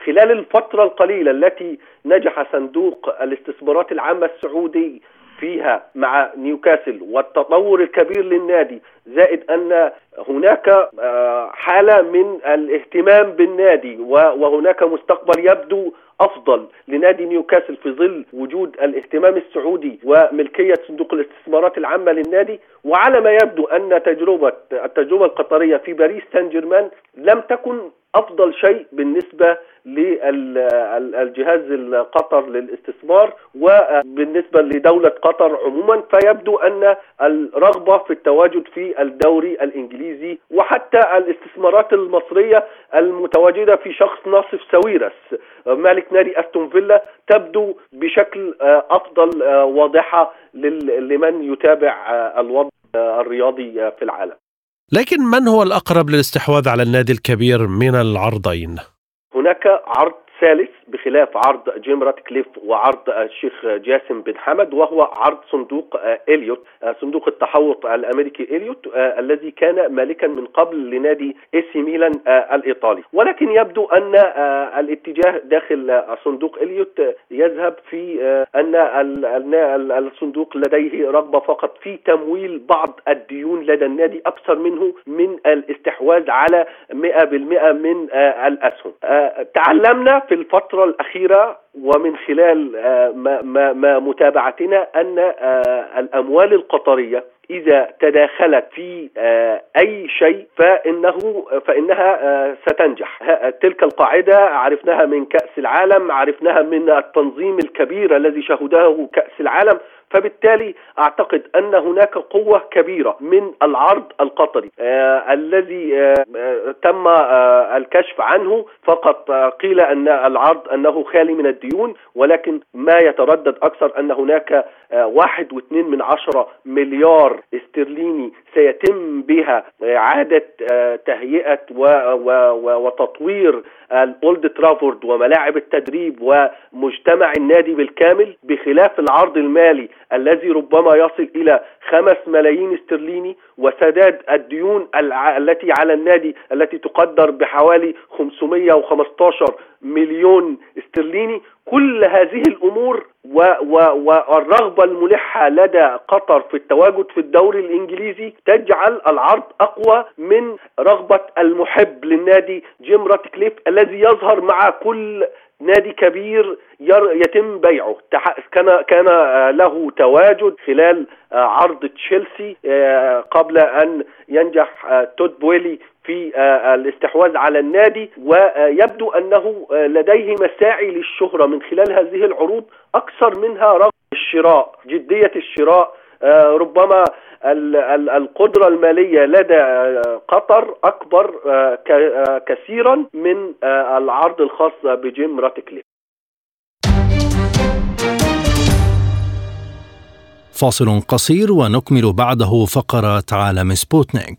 خلال الفترة القليلة التي نجح صندوق الإستثمارات العامة السعودي فيها مع نيوكاسل والتطور الكبير للنادي زائد أن هناك آه، حالة من الاهتمام بالنادي وهناك مستقبل يبدو أفضل لنادي نيوكاسل في ظل وجود الاهتمام السعودي وملكية صندوق الاستثمارات العامة للنادي. وعلى ما يبدو أن تجربة التجربة القطرية في باريس سان جيرمان لم تكن أفضل شيء بالنسبة للجهاز القطر للاستثمار وبالنسبة لدولة قطر عموما فيبدو أن الرغبة في التواجد في الدوري الإنجليزي وحتى الاستثمارات المصرية المتواجدة في شخص ناصف ساويرس مالك نادي أستون فيلا تبدو بشكل أفضل واضحة لمن يتابع الوضع الرياضي في العالم لكن من هو الأقرب للاستحواذ على النادي الكبير من العرضين؟ هناك عرض ثالث بخلاف عرض جيم راتكليف وعرض الشيخ جاسم بن حمد وهو عرض صندوق إليوت صندوق التحوط الأمريكي إليوت الذي كان مالكا من قبل لنادي إي سي ميلان الإيطالي. ولكن يبدو أن الاتجاه داخل صندوق إليوت يذهب في أن الصندوق لديه رغبة فقط في تمويل بعض الديون لدى النادي أكثر منه من الاستحواذ على 100% من الأسهم. تعلمنا في الفترة الأخيرة ومن خلال آه، ما, ما, متابعتنا أن آه، الأموال القطرية إذا تداخلت في آه، أي شيء فإنه فإنها ستنجح. تلك القاعدة عرفناها من كأس العالم عرفناها من التنظيم الكبير الذي شهده كأس العالم. فبالتالي أعتقد أن هناك قوة كبيرة من العرض القطري. آه الذي آه تم آه الكشف عنه فقط آه قيل أن العرض أنه خالي من الديون ولكن ما يتردد أكثر أن هناك آه واحد واثنين من عشرة مليار استرليني سيتم بها اعاده آه و و وتطوير الأولد ترافورد وملاعب التدريب ومجتمع النادي بالكامل بخلاف العرض المالي الذي ربما يصل إلى خمس ملايين استرليني وسداد الديون التي على النادي التي تقدر بحوالي 515 مليون استرليني كل هذه الأمور و و والرغبه الملحة لدى قطر في التواجد في الدوري الإنجليزي تجعل العرض أقوى من رغبة المحب للنادي جيم راتكليف الذي يظهر مع كل نادي كبير يتم بيعه. كان كان له تواجد خلال عرض تشيلسي قبل أن ينجح تود بويلي في الاستحواذ على النادي ويبدو أنه لديه مساعي للشهرة. من خلال هذه العروض أكثر منها رغبة الشراء جدية الشراء ربما القدرة المالية لدى قطر أكبر كثيرا من العرض الخاص بجيم راتكليف فاصل قصير ونكمل بعده فقرة عالم سبوتنيك.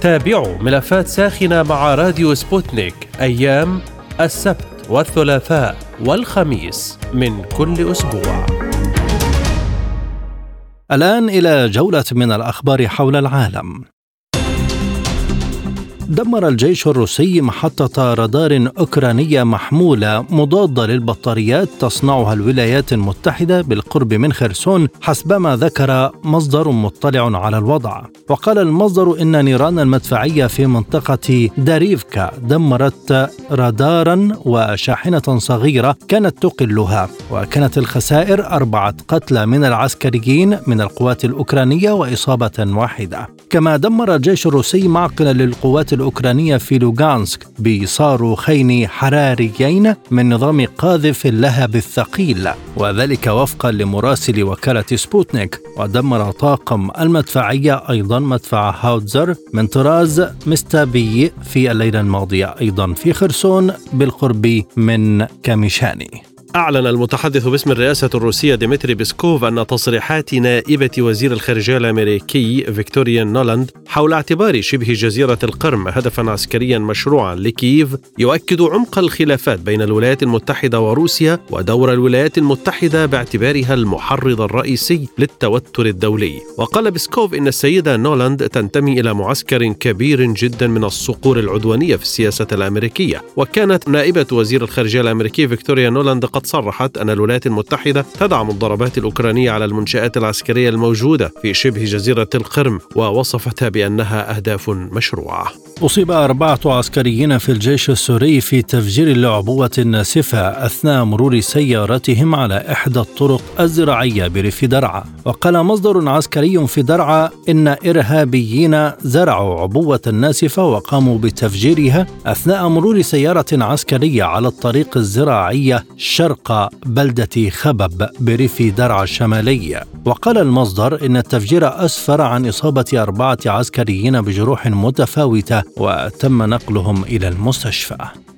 تابعوا ملفات ساخنة مع راديو سبوتنيك أيام السبت والثلاثاء والخميس من كل أسبوع الآن إلى جولة من الأخبار حول العالم. دمر الجيش الروسي محطة رادار أوكرانية محمولة مضادة للبطاريات تصنعها الولايات المتحدة بالقرب من خرسون حسبما ذكر مصدر مطلع على الوضع. وقال المصدر إن نيران المدفعية في منطقة داريفكا دمرت رادارا وشاحنة صغيرة كانت تقلها. وكانت الخسائر أربعة قتلى من العسكريين من القوات الأوكرانية وإصابة واحدة. كما دمر الجيش الروسي معقلا للقوات الأوكرانية في لوغانسك بصاروخين حراريين من نظام قاذف اللهب الثقيل وذلك وفقا لمراسل وكالة سبوتنيك ودمر طاقم المدفعية أيضا مدفع هاوتزر من طراز مستا بي في الليلة الماضية أيضا في خرسون بالقرب من كاميشاني. أعلن المتحدث باسم الرئاسة الروسية ديمتري بيسكوف أن تصريحات نائبة وزير الخارجية الأمريكي فيكتوريا نولاند حول اعتبار شبه جزيرة القرم هدفا عسكريا مشروعا لكييف يؤكد عمق الخلافات بين الولايات المتحدة وروسيا ودور الولايات المتحدة باعتبارها المحرض الرئيسي للتوتر الدولي. وقال بيسكوف إن السيدة نولاند تنتمي إلى معسكر كبير جدا من الصقور العدوانية في السياسة الأمريكية. وكانت نائبة وزير الخارجية الأمريكي فيكتوريا نولاند قد صرحت أن الولايات المتحدة تدعم الضربات الأوكرانية على المنشآت العسكرية الموجودة في شبه جزيرة القرم ووصفتها بأنها أهداف مشروعة. أصيب أربعة عسكريين في الجيش السوري في تفجير العبوة الناسفة أثناء مرور سيارتهم على إحدى الطرق الزراعية بريف درعا. وقال مصدر عسكري في درعا إن إرهابيين زرعوا عبوة ناسفة وقاموا بتفجيرها أثناء مرور سيارة عسكرية على الطريق الزراعية شرق بلدة خبب بريف درعا الشمالي وقال المصدر إن التفجير أسفر عن إصابة أربعة عسكريين بجروح متفاوتة وتم نقلهم إلى المستشفى.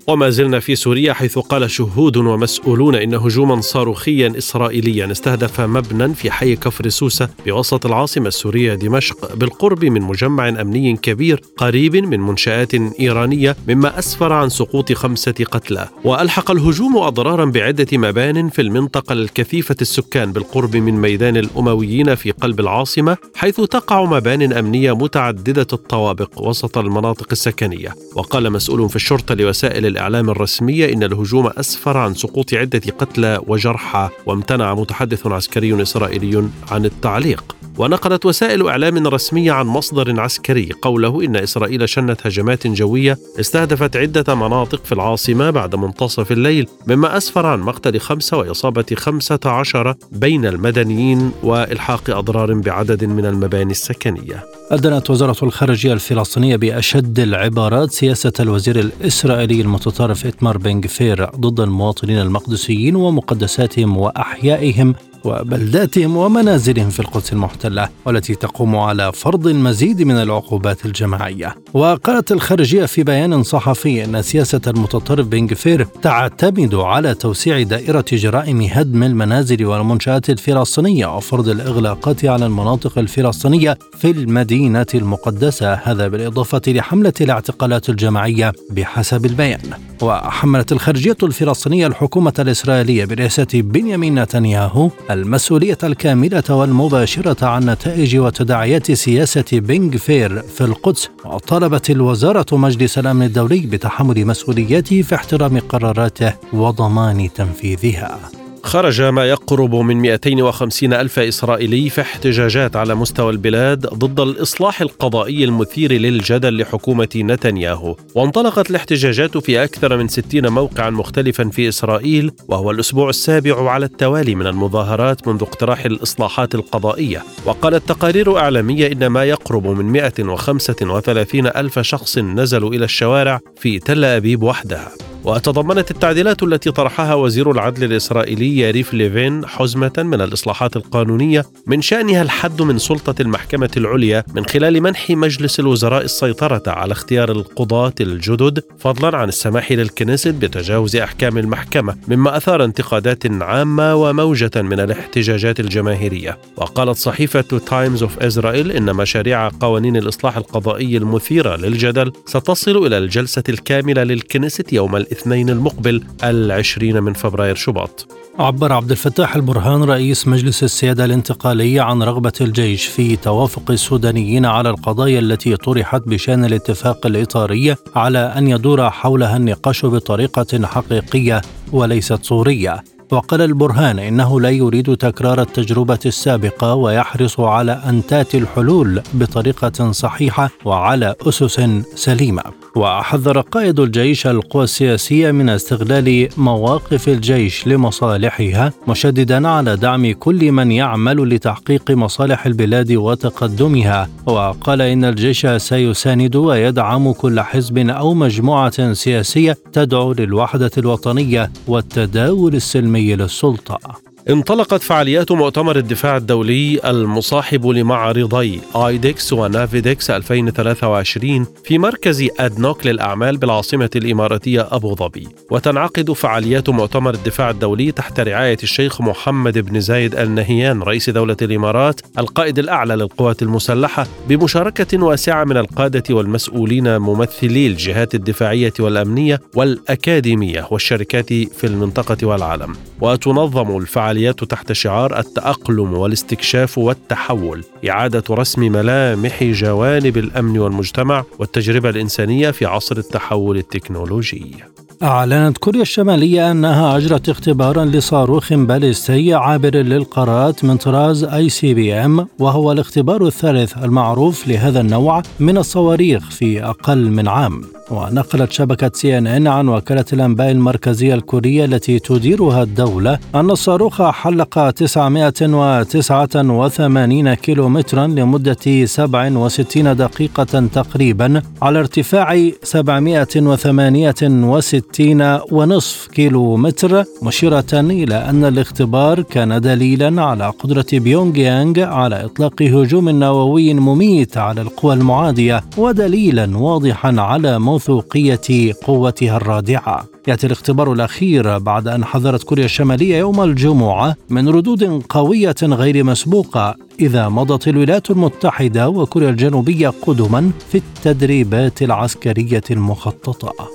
وما زلنا في سوريا حيث قال شهود ومسؤولون إن هجوما صاروخيا إسرائيليا استهدف مبنى في حي كفر سوسة بوسط العاصمة السورية دمشق بالقرب من مجمع أمني كبير قريب من منشآت إيرانية مما أسفر عن سقوط خمسة قتلى. وألحق الهجوم أضرارا بعدة مبان في المنطقة الكثيفة السكان بالقرب من ميدان الأمويين في قلب العاصمة حيث تقع مبان أمنية متعددة الطوابق وسط المناطق السكنية. وقال مسؤول في الشرطة لوسائل الإعلام الرسمية إن الهجوم أسفر عن سقوط عدة قتلى وجرحى وامتنع متحدث عسكري إسرائيلي عن التعليق. ونقلت وسائل إعلام رسمية عن مصدر عسكري قوله إن إسرائيل شنت هجمات جوية استهدفت عدة مناطق في العاصمة بعد منتصف الليل مما أسفر عن مقتل خمسة وإصابة خمسة عشر بين المدنيين وإلحاق أضرار بعدد من المباني السكنية. أدنت وزارة الخارجية الفلسطينية بأشد العبارات سياسة الوزير الإسرائيلي المتطرف إتمار بن غفير ضد المواطنين المقدسيين ومقدساتهم وأحيائهم وبلداتهم ومنازلهم في القدس المحتلة والتي تقوم على فرض المزيد من العقوبات الجماعية. وقالت الخارجية في بيان صحفي أن سياسة المتطرف بن غفير تعتمد على توسيع دائرة جرائم هدم المنازل والمنشآت الفلسطينية وفرض الإغلاقات على المناطق الفلسطينية في المدينة المقدسة هذا بالإضافة لحملة الاعتقالات الجماعية بحسب البيان. وحملت الخارجية الفلسطينية الحكومة الإسرائيلية برئاسة بنيامين نتنياهو المسؤولية الكاملة والمباشرة عن نتائج وتداعيات سياسة بن غفير في القدس وطلبت الوزارة مجلس الأمن الدولي بتحمل مسؤولياته في احترام قراراته وضمان تنفيذها. خرج ما يقرب من 250 ألف إسرائيلي في احتجاجات على مستوى البلاد ضد الإصلاح القضائي المثير للجدل لحكومة نتنياهو. وانطلقت الاحتجاجات في أكثر من 60 موقعا مختلفا في إسرائيل وهو الأسبوع السابع على التوالي من المظاهرات منذ اقتراح الإصلاحات القضائية. وقالت تقارير إعلامية إن ما يقرب من 135 ألف شخص نزلوا إلى الشوارع في تل أبيب وحدها. وتضمنت التعديلات التي طرحها وزير العدل الإسرائيلي ياريف ليفين حزمة من الإصلاحات القانونية من شأنها الحد من سلطة المحكمة العليا من خلال منح مجلس الوزراء السيطرة على اختيار القضاة الجدد فضلا عن السماح للكنيست بتجاوز أحكام المحكمة مما أثار انتقادات عامة وموجة من الاحتجاجات الجماهيرية. وقالت صحيفة تايمز اوف إسرائيل إن مشاريع قوانين الإصلاح القضائي المثيرة للجدل ستصل إلى الجلسة الكاملة للكنيست يوم الاثنين المقبل العشرين من فبراير شباط. عبر عبد الفتاح البرهان رئيس مجلس السيادة الانتقالي عن رغبة الجيش في توافق السودانيين على القضايا التي طرحت بشان الاتفاق الإطاري على أن يدور حولها النقاش بطريقة حقيقية وليست صورية. وقال البرهان إنه لا يريد تكرار التجربة السابقة ويحرص على أن تأتي الحلول بطريقة صحيحة وعلى أسس سليمة. وحذر قائد الجيش القوى السياسيه من استغلال مواقف الجيش لمصالحها مشددا على دعم كل من يعمل لتحقيق مصالح البلاد وتقدمها. وقال إن الجيش سيساند ويدعم كل حزب أو مجموعة سياسية تدعو للوحدة الوطنية والتداول السلمي للسلطة. انطلقت فعاليات مؤتمر الدفاع الدولي المصاحب لمعرضي ايدكس ونافيدكس 2023 في مركز أدنوك للأعمال بالعاصمة الإماراتية أبو ظبي. وتنعقد فعاليات مؤتمر الدفاع الدولي تحت رعاية الشيخ محمد بن زايد ال نهيان رئيس دولة الإمارات القائد الأعلى للقوات المسلحة بمشاركة واسعة من القادة والمسؤولين ممثلي الجهات الدفاعية والأمنية والأكاديمية والشركات في المنطقة والعالم. وتنظم الفعاليات الفعاليات تحت شعار التأقلم والاستكشاف والتحول، إعادة رسم ملامح جوانب الأمن والمجتمع والتجربة الإنسانية في عصر التحول التكنولوجي. أعلنت كوريا الشمالية أنها أجرت اختبارا لصاروخ باليستي عابر للقارات من طراز ICBM وهو الاختبار الثالث المعروف لهذا النوع من الصواريخ في أقل من عام. ونقلت شبكة سي إن إن عن وكالة الأنباء المركزية الكورية التي تديرها الدولة أن الصاروخ حلق 989 كيلومترا لمدة 67 دقيقة تقريبا على ارتفاع 768 ونصف كيلو متر مشيرة إلى أن الاختبار كان دليلا على قدرة بيونغ يانغ على إطلاق هجوم نووي مميت على القوى المعادية ودليلا واضحا على موت موثوقية قوتها الرادعة. يأتي الاختبار الأخير بعد أن حذرت كوريا الشمالية يوم الجمعة من ردود قوية غير مسبوقة إذا مضت الولايات المتحدة وكوريا الجنوبية قدما في التدريبات العسكرية المخططة.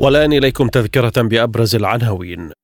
والآن إليكم تذكرة بأبرز العناوين.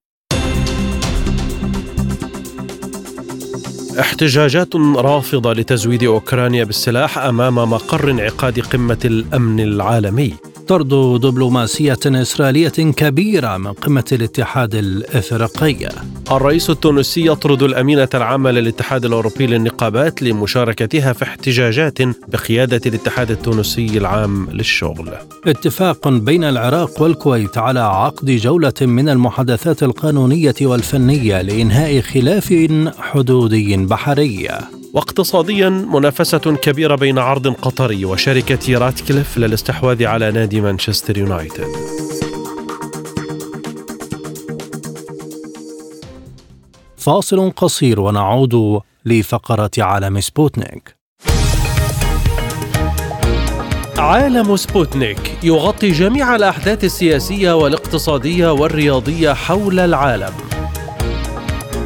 احتجاجات رافضة لتزويد أوكرانيا بالسلاح أمام مقر انعقاد قمة الأمن العالمي. طرد دبلوماسية إسرائيلية كبيرة من قمة الاتحاد الإفريقي. الرئيس التونسي يطرد الأمينة العامة للاتحاد الأوروبي للنقابات لمشاركتها في احتجاجات بقيادة الاتحاد التونسي العام للشغل. اتفاق بين العراق والكويت على عقد جولة من المحادثات القانونية والفنية لإنهاء خلاف حدودي بحري. واقتصاديا منافسة كبيرة بين عرض قطري وشركة راتكليف للاستحواذ على نادي مانشستر يونايتد. فاصل قصير ونعود لفقرة عالم سبوتنيك. عالم سبوتنيك يغطي جميع الأحداث السياسية والاقتصادية والرياضية حول العالم.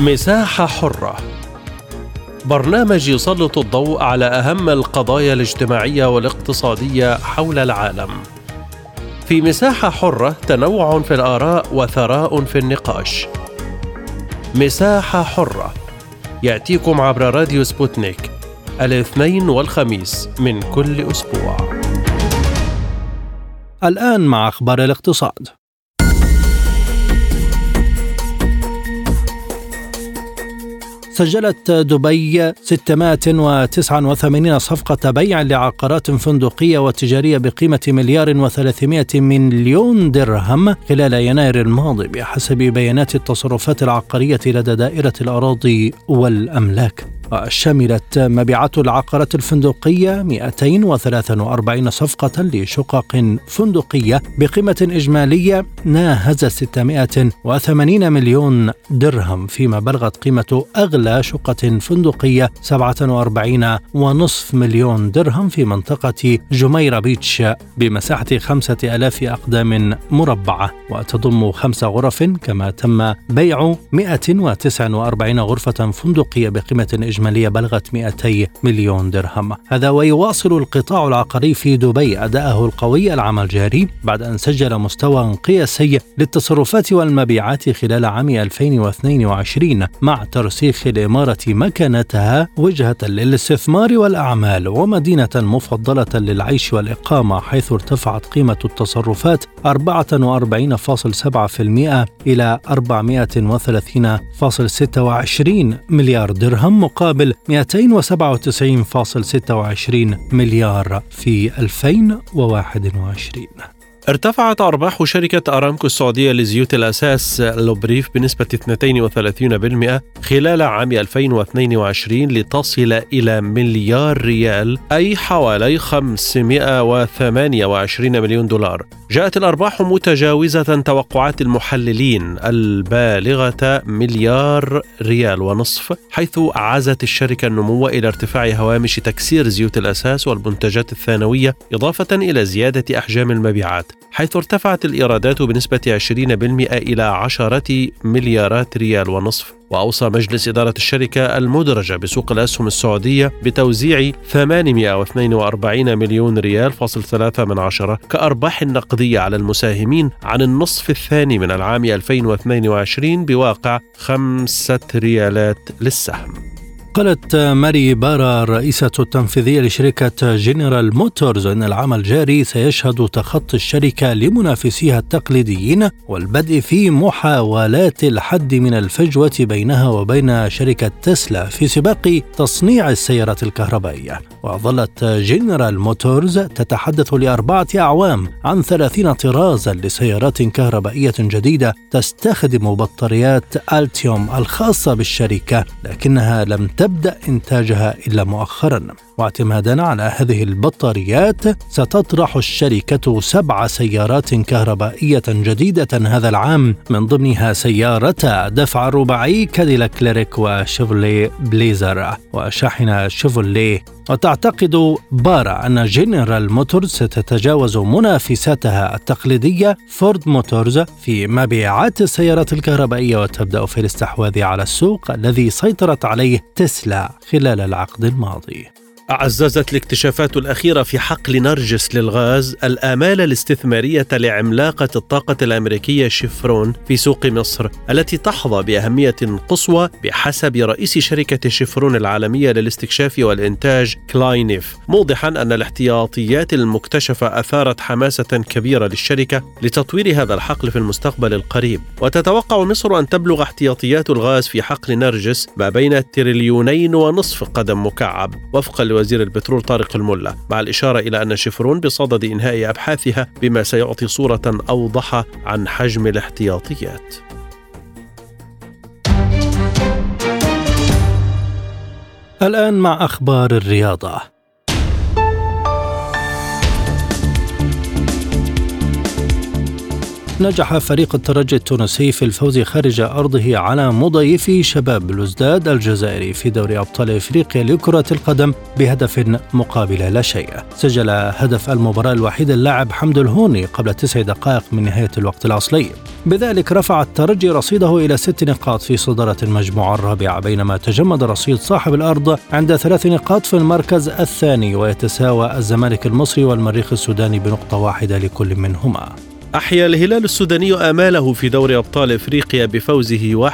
مساحة حرة برنامج يسلط الضوء على أهم القضايا الاجتماعية والاقتصادية حول العالم. في مساحة حرة تنوع في الآراء وثراء في النقاش. مساحة حرة يأتيكم عبر راديو سبوتنيك الاثنين والخميس من كل أسبوع. الآن مع أخبار الاقتصاد. سجلت دبي 689 صفقة بيع لعقارات فندقية وتجارية بقيمة مليار و300 مليون درهم خلال يناير الماضي بحسب بيانات التصرفات العقارية لدى دائرة الأراضي والأملاك. وشملت مبيعات العقارات الفندقية 243 صفقة لشقق فندقية بقيمة إجمالية ناهز 680 مليون درهم فيما بلغت قيمة أغلى شقة فندقية 47 ونصف مليون درهم في منطقة جميرة بيتش بمساحة 5000 أقدام مربعة وتضم خمس غرف كما تم بيع 149 غرفة فندقية بقيمة إجمالية بلغت 200 مليون درهم. هذا ويواصل القطاع العقاري في دبي. أداءه القوي العام الجاري بعد أن سجل مستوى قياسي للتصرفات والمبيعات خلال عام 2022 مع ترسيخ الإمارة مكانتها وجهة للاستثمار والأعمال ومدينة مفضلة للعيش والإقامة حيث ارتفعت قيمة التصرفات 44.7% إلى 430.26 مليار درهم مقابل 297.26 مليار في 2021 ارتفعت أرباح شركة أرامكو السعودية لزيوت الأساس لوبريف بنسبة 32% خلال عام 2022 لتصل إلى مليار ريال أي حوالي 528 مليون دولار. جاءت الأرباح متجاوزة توقعات المحللين البالغة مليار ريال ونصف حيث عزت الشركة النمو إلى ارتفاع هوامش تكسير زيوت الأساس والمنتجات الثانوية إضافة إلى زيادة أحجام المبيعات. حيث ارتفعت الإيرادات بنسبة 20% إلى 10 مليارات ريال ونصف. وأوصى مجلس إدارة الشركة المدرجة بسوق الأسهم السعودية بتوزيع 842 مليون ريال فاصل ثلاثة من عشرة كأرباح نقدية على المساهمين عن النصف الثاني من العام 2022 بواقع خمسة ريالات للسهم. قالت ماري بارا الرئيسة التنفيذية لشركة جنرال موتورز أن العام الجاري سيشهد تخطي الشركة لمنافسيها التقليديين والبدء في محاولات الحد من الفجوة بينها وبين شركة تسلا في سباق تصنيع السيارات الكهربائية. وظلت جنرال موتورز تتحدث لأربعة أعوام عن ثلاثين طرازا لسيارات كهربائية جديدة تستخدم بطاريات ألتيوم الخاصة بالشركة لكنها لم تبدأ إنتاجها إلا مؤخرا. واعتمادا على هذه البطاريات ستطرح الشركة سبع سيارات كهربائية جديدة هذا العام. من ضمنها سيارة دفع الرباعي كاديلاك ليريك وشيفروليه بليزر وشاحنة شيفروليه وتعتقد بارا أن جنرال موتورز ستتجاوز منافساتها التقليدية. فورد موتورز في مبيعات السيارات الكهربائية وتبدأ في الاستحواذ على السوق الذي سيطرت عليه تسلا خلال العقد الماضي. عززت الاكتشافات الأخيرة في حقل نرجس للغاز الآمال الاستثمارية لعملاقة الطاقة الأمريكية شيفرون في سوق مصر التي تحظى بأهمية قصوى بحسب رئيس شركة شيفرون العالمية للاستكشاف والإنتاج كلاينيف موضحا أن الاحتياطيات المكتشفة أثارت حماسة كبيرة للشركة لتطوير هذا الحقل في المستقبل القريب. وتتوقع مصر أن تبلغ احتياطيات الغاز في حقل نرجس ما بين تريليونين ونصف قدم مكعب وفقا لوزير البترول طارق الملا مع الإشارة إلى أن شيفرون بصدد إنهاء أبحاثها بما سيعطي صورة أوضح عن حجم الاحتياطيات. الآن مع أخبار الرياضة. نجح فريق الترجي التونسي في الفوز خارج أرضه على مضيفي شباب بلوزداد الجزائري في دوري أبطال إفريقيا لكرة القدم بهدف مقابل لا شيء. سجل هدف المباراة الوحيد اللاعب حمد الهوني قبل تسع دقائق من نهاية الوقت الأصلي. بذلك رفع الترجي رصيده إلى ست نقاط في صدارة المجموعة الرابعة بينما تجمد رصيد صاحب الأرض عند ثلاث نقاط في المركز الثاني ويتساوى الزمالك المصري والمريخ السوداني بنقطة واحدة لكل منهما. أحيا الهلال السوداني آماله في دوري أبطال إفريقيا بفوزه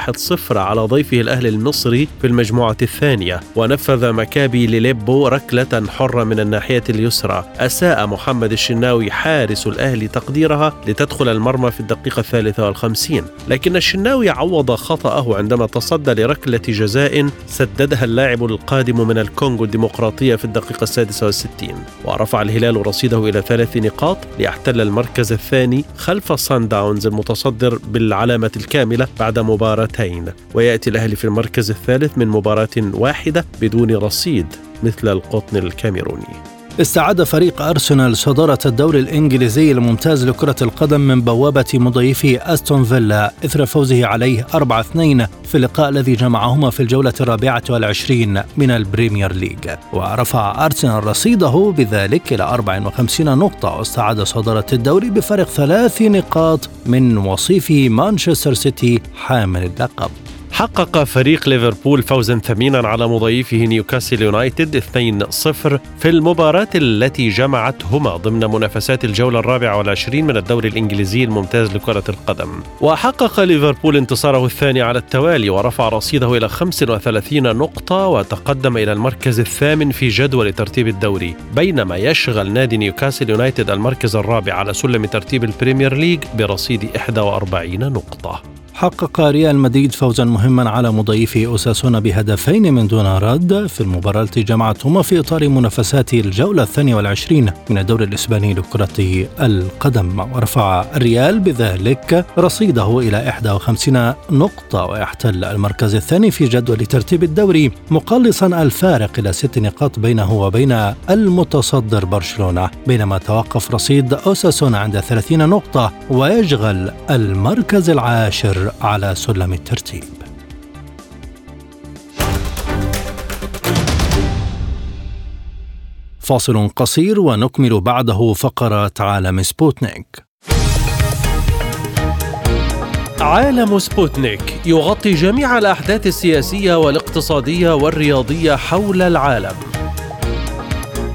1-0 على ضيفه الأهلي المصري في المجموعة الثانية ونفذ مكابي لليبو ركلة حرة من الناحية اليسرى. أساء محمد الشناوي حارس الأهلي تقديرها لتدخل المرمى في الدقيقة الثالثة والخمسين. لكن الشناوي عوض خطأه عندما تصدى لركلة جزاء سددها اللاعب القادم من الكونغو الديمقراطية في الدقيقة السادسة والستين. ورفع الهلال رصيده إلى ثلاث نقاط ليحتل المركز الثاني خلف صن داونز المتصدر بالعلامة الكاملة بعد مباراتين ويأتي الأهلي في المركز الثالث من مباراة واحدة بدون رصيد مثل القطن الكاميروني. استعاد فريق أرسنال صدارة الدوري الإنجليزي الممتاز لكرة القدم من بوابة مضيفي أستون فيلا إثر فوزه عليه 4-2 في اللقاء الذي جمعهما في الجولة الرابعة والعشرين من ال Premier League ورفع أرسنال رصيده بذلك إلى 54 نقطة واستعاد صدارة الدوري بفارق ثلاث نقاط من وصيفه مانشستر سيتي حامل اللقب. حقق فريق ليفربول فوزا ثمينا على مضيفه نيوكاسل يونايتد 2-0 في المباراة التي جمعتهما ضمن منافسات الجولة الرابعة والعشرين من الدوري الإنجليزي الممتاز لكرة القدم. وحقق ليفربول انتصاره الثاني على التوالي ورفع رصيده إلى 35 نقطة وتقدم إلى المركز الثامن في جدول ترتيب الدوري بينما يشغل نادي نيوكاسل يونايتد المركز الرابع على سلم ترتيب ال Premier League برصيد 41 نقطة. حقق ريال مدريد فوزا مهما على مضيفه أوساسونا بهدفين من دون رد في المباراة التي جمعتهما في إطار منافسات الجولة الثانية والعشرين من الدوري الإسباني لكرة القدم. ورفع الريال بذلك رصيده إلى 51 نقطة ويحتل المركز الثاني في جدول ترتيب الدوري مقلصا الفارق إلى ست نقاط بينه وبين المتصدر برشلونة بينما توقف رصيد أوساسونا عند 30 نقطة ويشغل المركز العاشر على سلم الترتيب. فاصل قصير ونكمل بعده فقرة عالم سبوتنيك. عالم سبوتنيك يغطي جميع الأحداث السياسية والاقتصادية والرياضية حول العالم.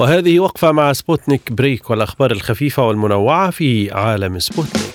وهذه وقفة مع سبوتنيك break والأخبار الخفيفة والمنوعة في عالم سبوتنيك.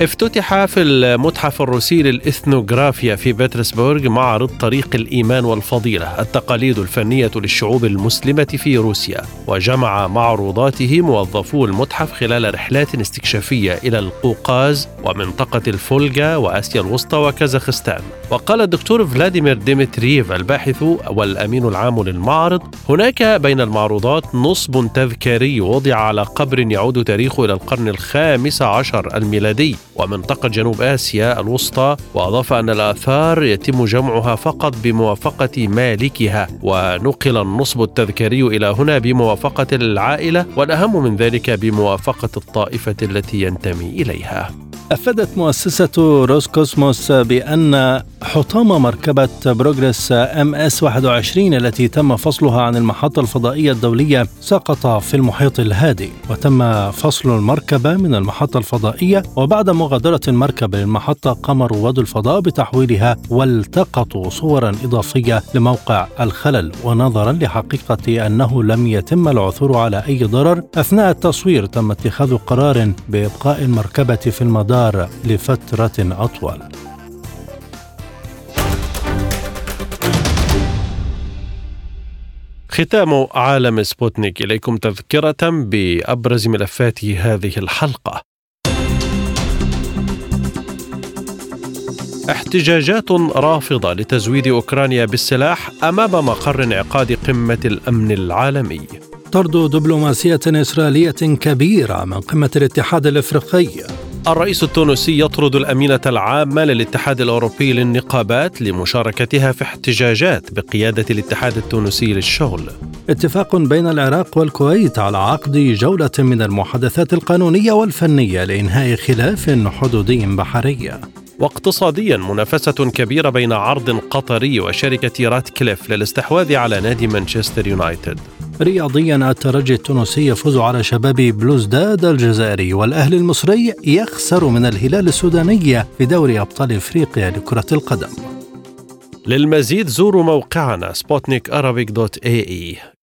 افتتح في المتحف الروسي للإثنوغرافيا في بطرسبورغ معرض طريق الإيمان والفضيلة التقاليد الفنية للشعوب المسلمة في روسيا وجمع معروضاته موظفو المتحف خلال رحلات استكشافية إلى القوقاز ومنطقة الفولجا وآسيا الوسطى وكازاخستان. وقال الدكتور فلاديمير ديمترييف الباحث والأمين العام للمعرض هناك بين المعروضات نصب تذكاري وضع على قبر يعود تاريخه إلى القرن الخامس عشر الميلادي. ومنطقة جنوب آسيا الوسطى وأضاف أن الآثار يتم جمعها فقط بموافقة مالكها ونقل النصب التذكاري إلى هنا بموافقة العائلة والأهم من ذلك بموافقة الطائفة التي ينتمي إليها. أفادت مؤسسة روسكوسموس بأن حطام مركبة بروغريس MS 21 التي تم فصلها عن المحطة الفضائية الدولية سقط في المحيط الهادي وتم فصل المركبة من المحطة الفضائية وبعد مغادرة المركبة للمحطة قام رواد الفضاء بتحويلها والتقطوا صورا إضافية لموقع الخلل ونظرا لحقيقة أنه لم يتم العثور على أي ضرر أثناء التصوير تم اتخاذ قرار بإبقاء المركبة في المدار لفترة أطول. ختام عالم سبوتنيك إليكم تذكرة بأبرز ملفات هذه الحلقة. احتجاجات رافضة لتزويد أوكرانيا بالسلاح أمام مقر انعقاد قمة الأمن العالمي. طرد دبلوماسية إسرائيلية كبيرة من قمة الاتحاد الإفريقي. الرئيس التونسي يطرد الأمينة العامة للاتحاد الأوروبي للنقابات لمشاركتها في احتجاجات بقيادة الاتحاد التونسي للشغل. اتفاق بين العراق والكويت على عقد جولة من المحادثات القانونية والفنية لإنهاء خلاف حدودي بحري. واقتصاديا منافسة كبيرة بين عرض قطري وشركة رات كليف للاستحواذ على نادي مانشستر يونايتد. رياضيا الترجي التونسي يفوز على شباب بلوزداد الجزائري والأهلي المصري يخسر من الهلال السوداني في دوري أبطال إفريقيا لكرة القدم. للمزيد زوروا موقعنا سبوتنيك dot ae.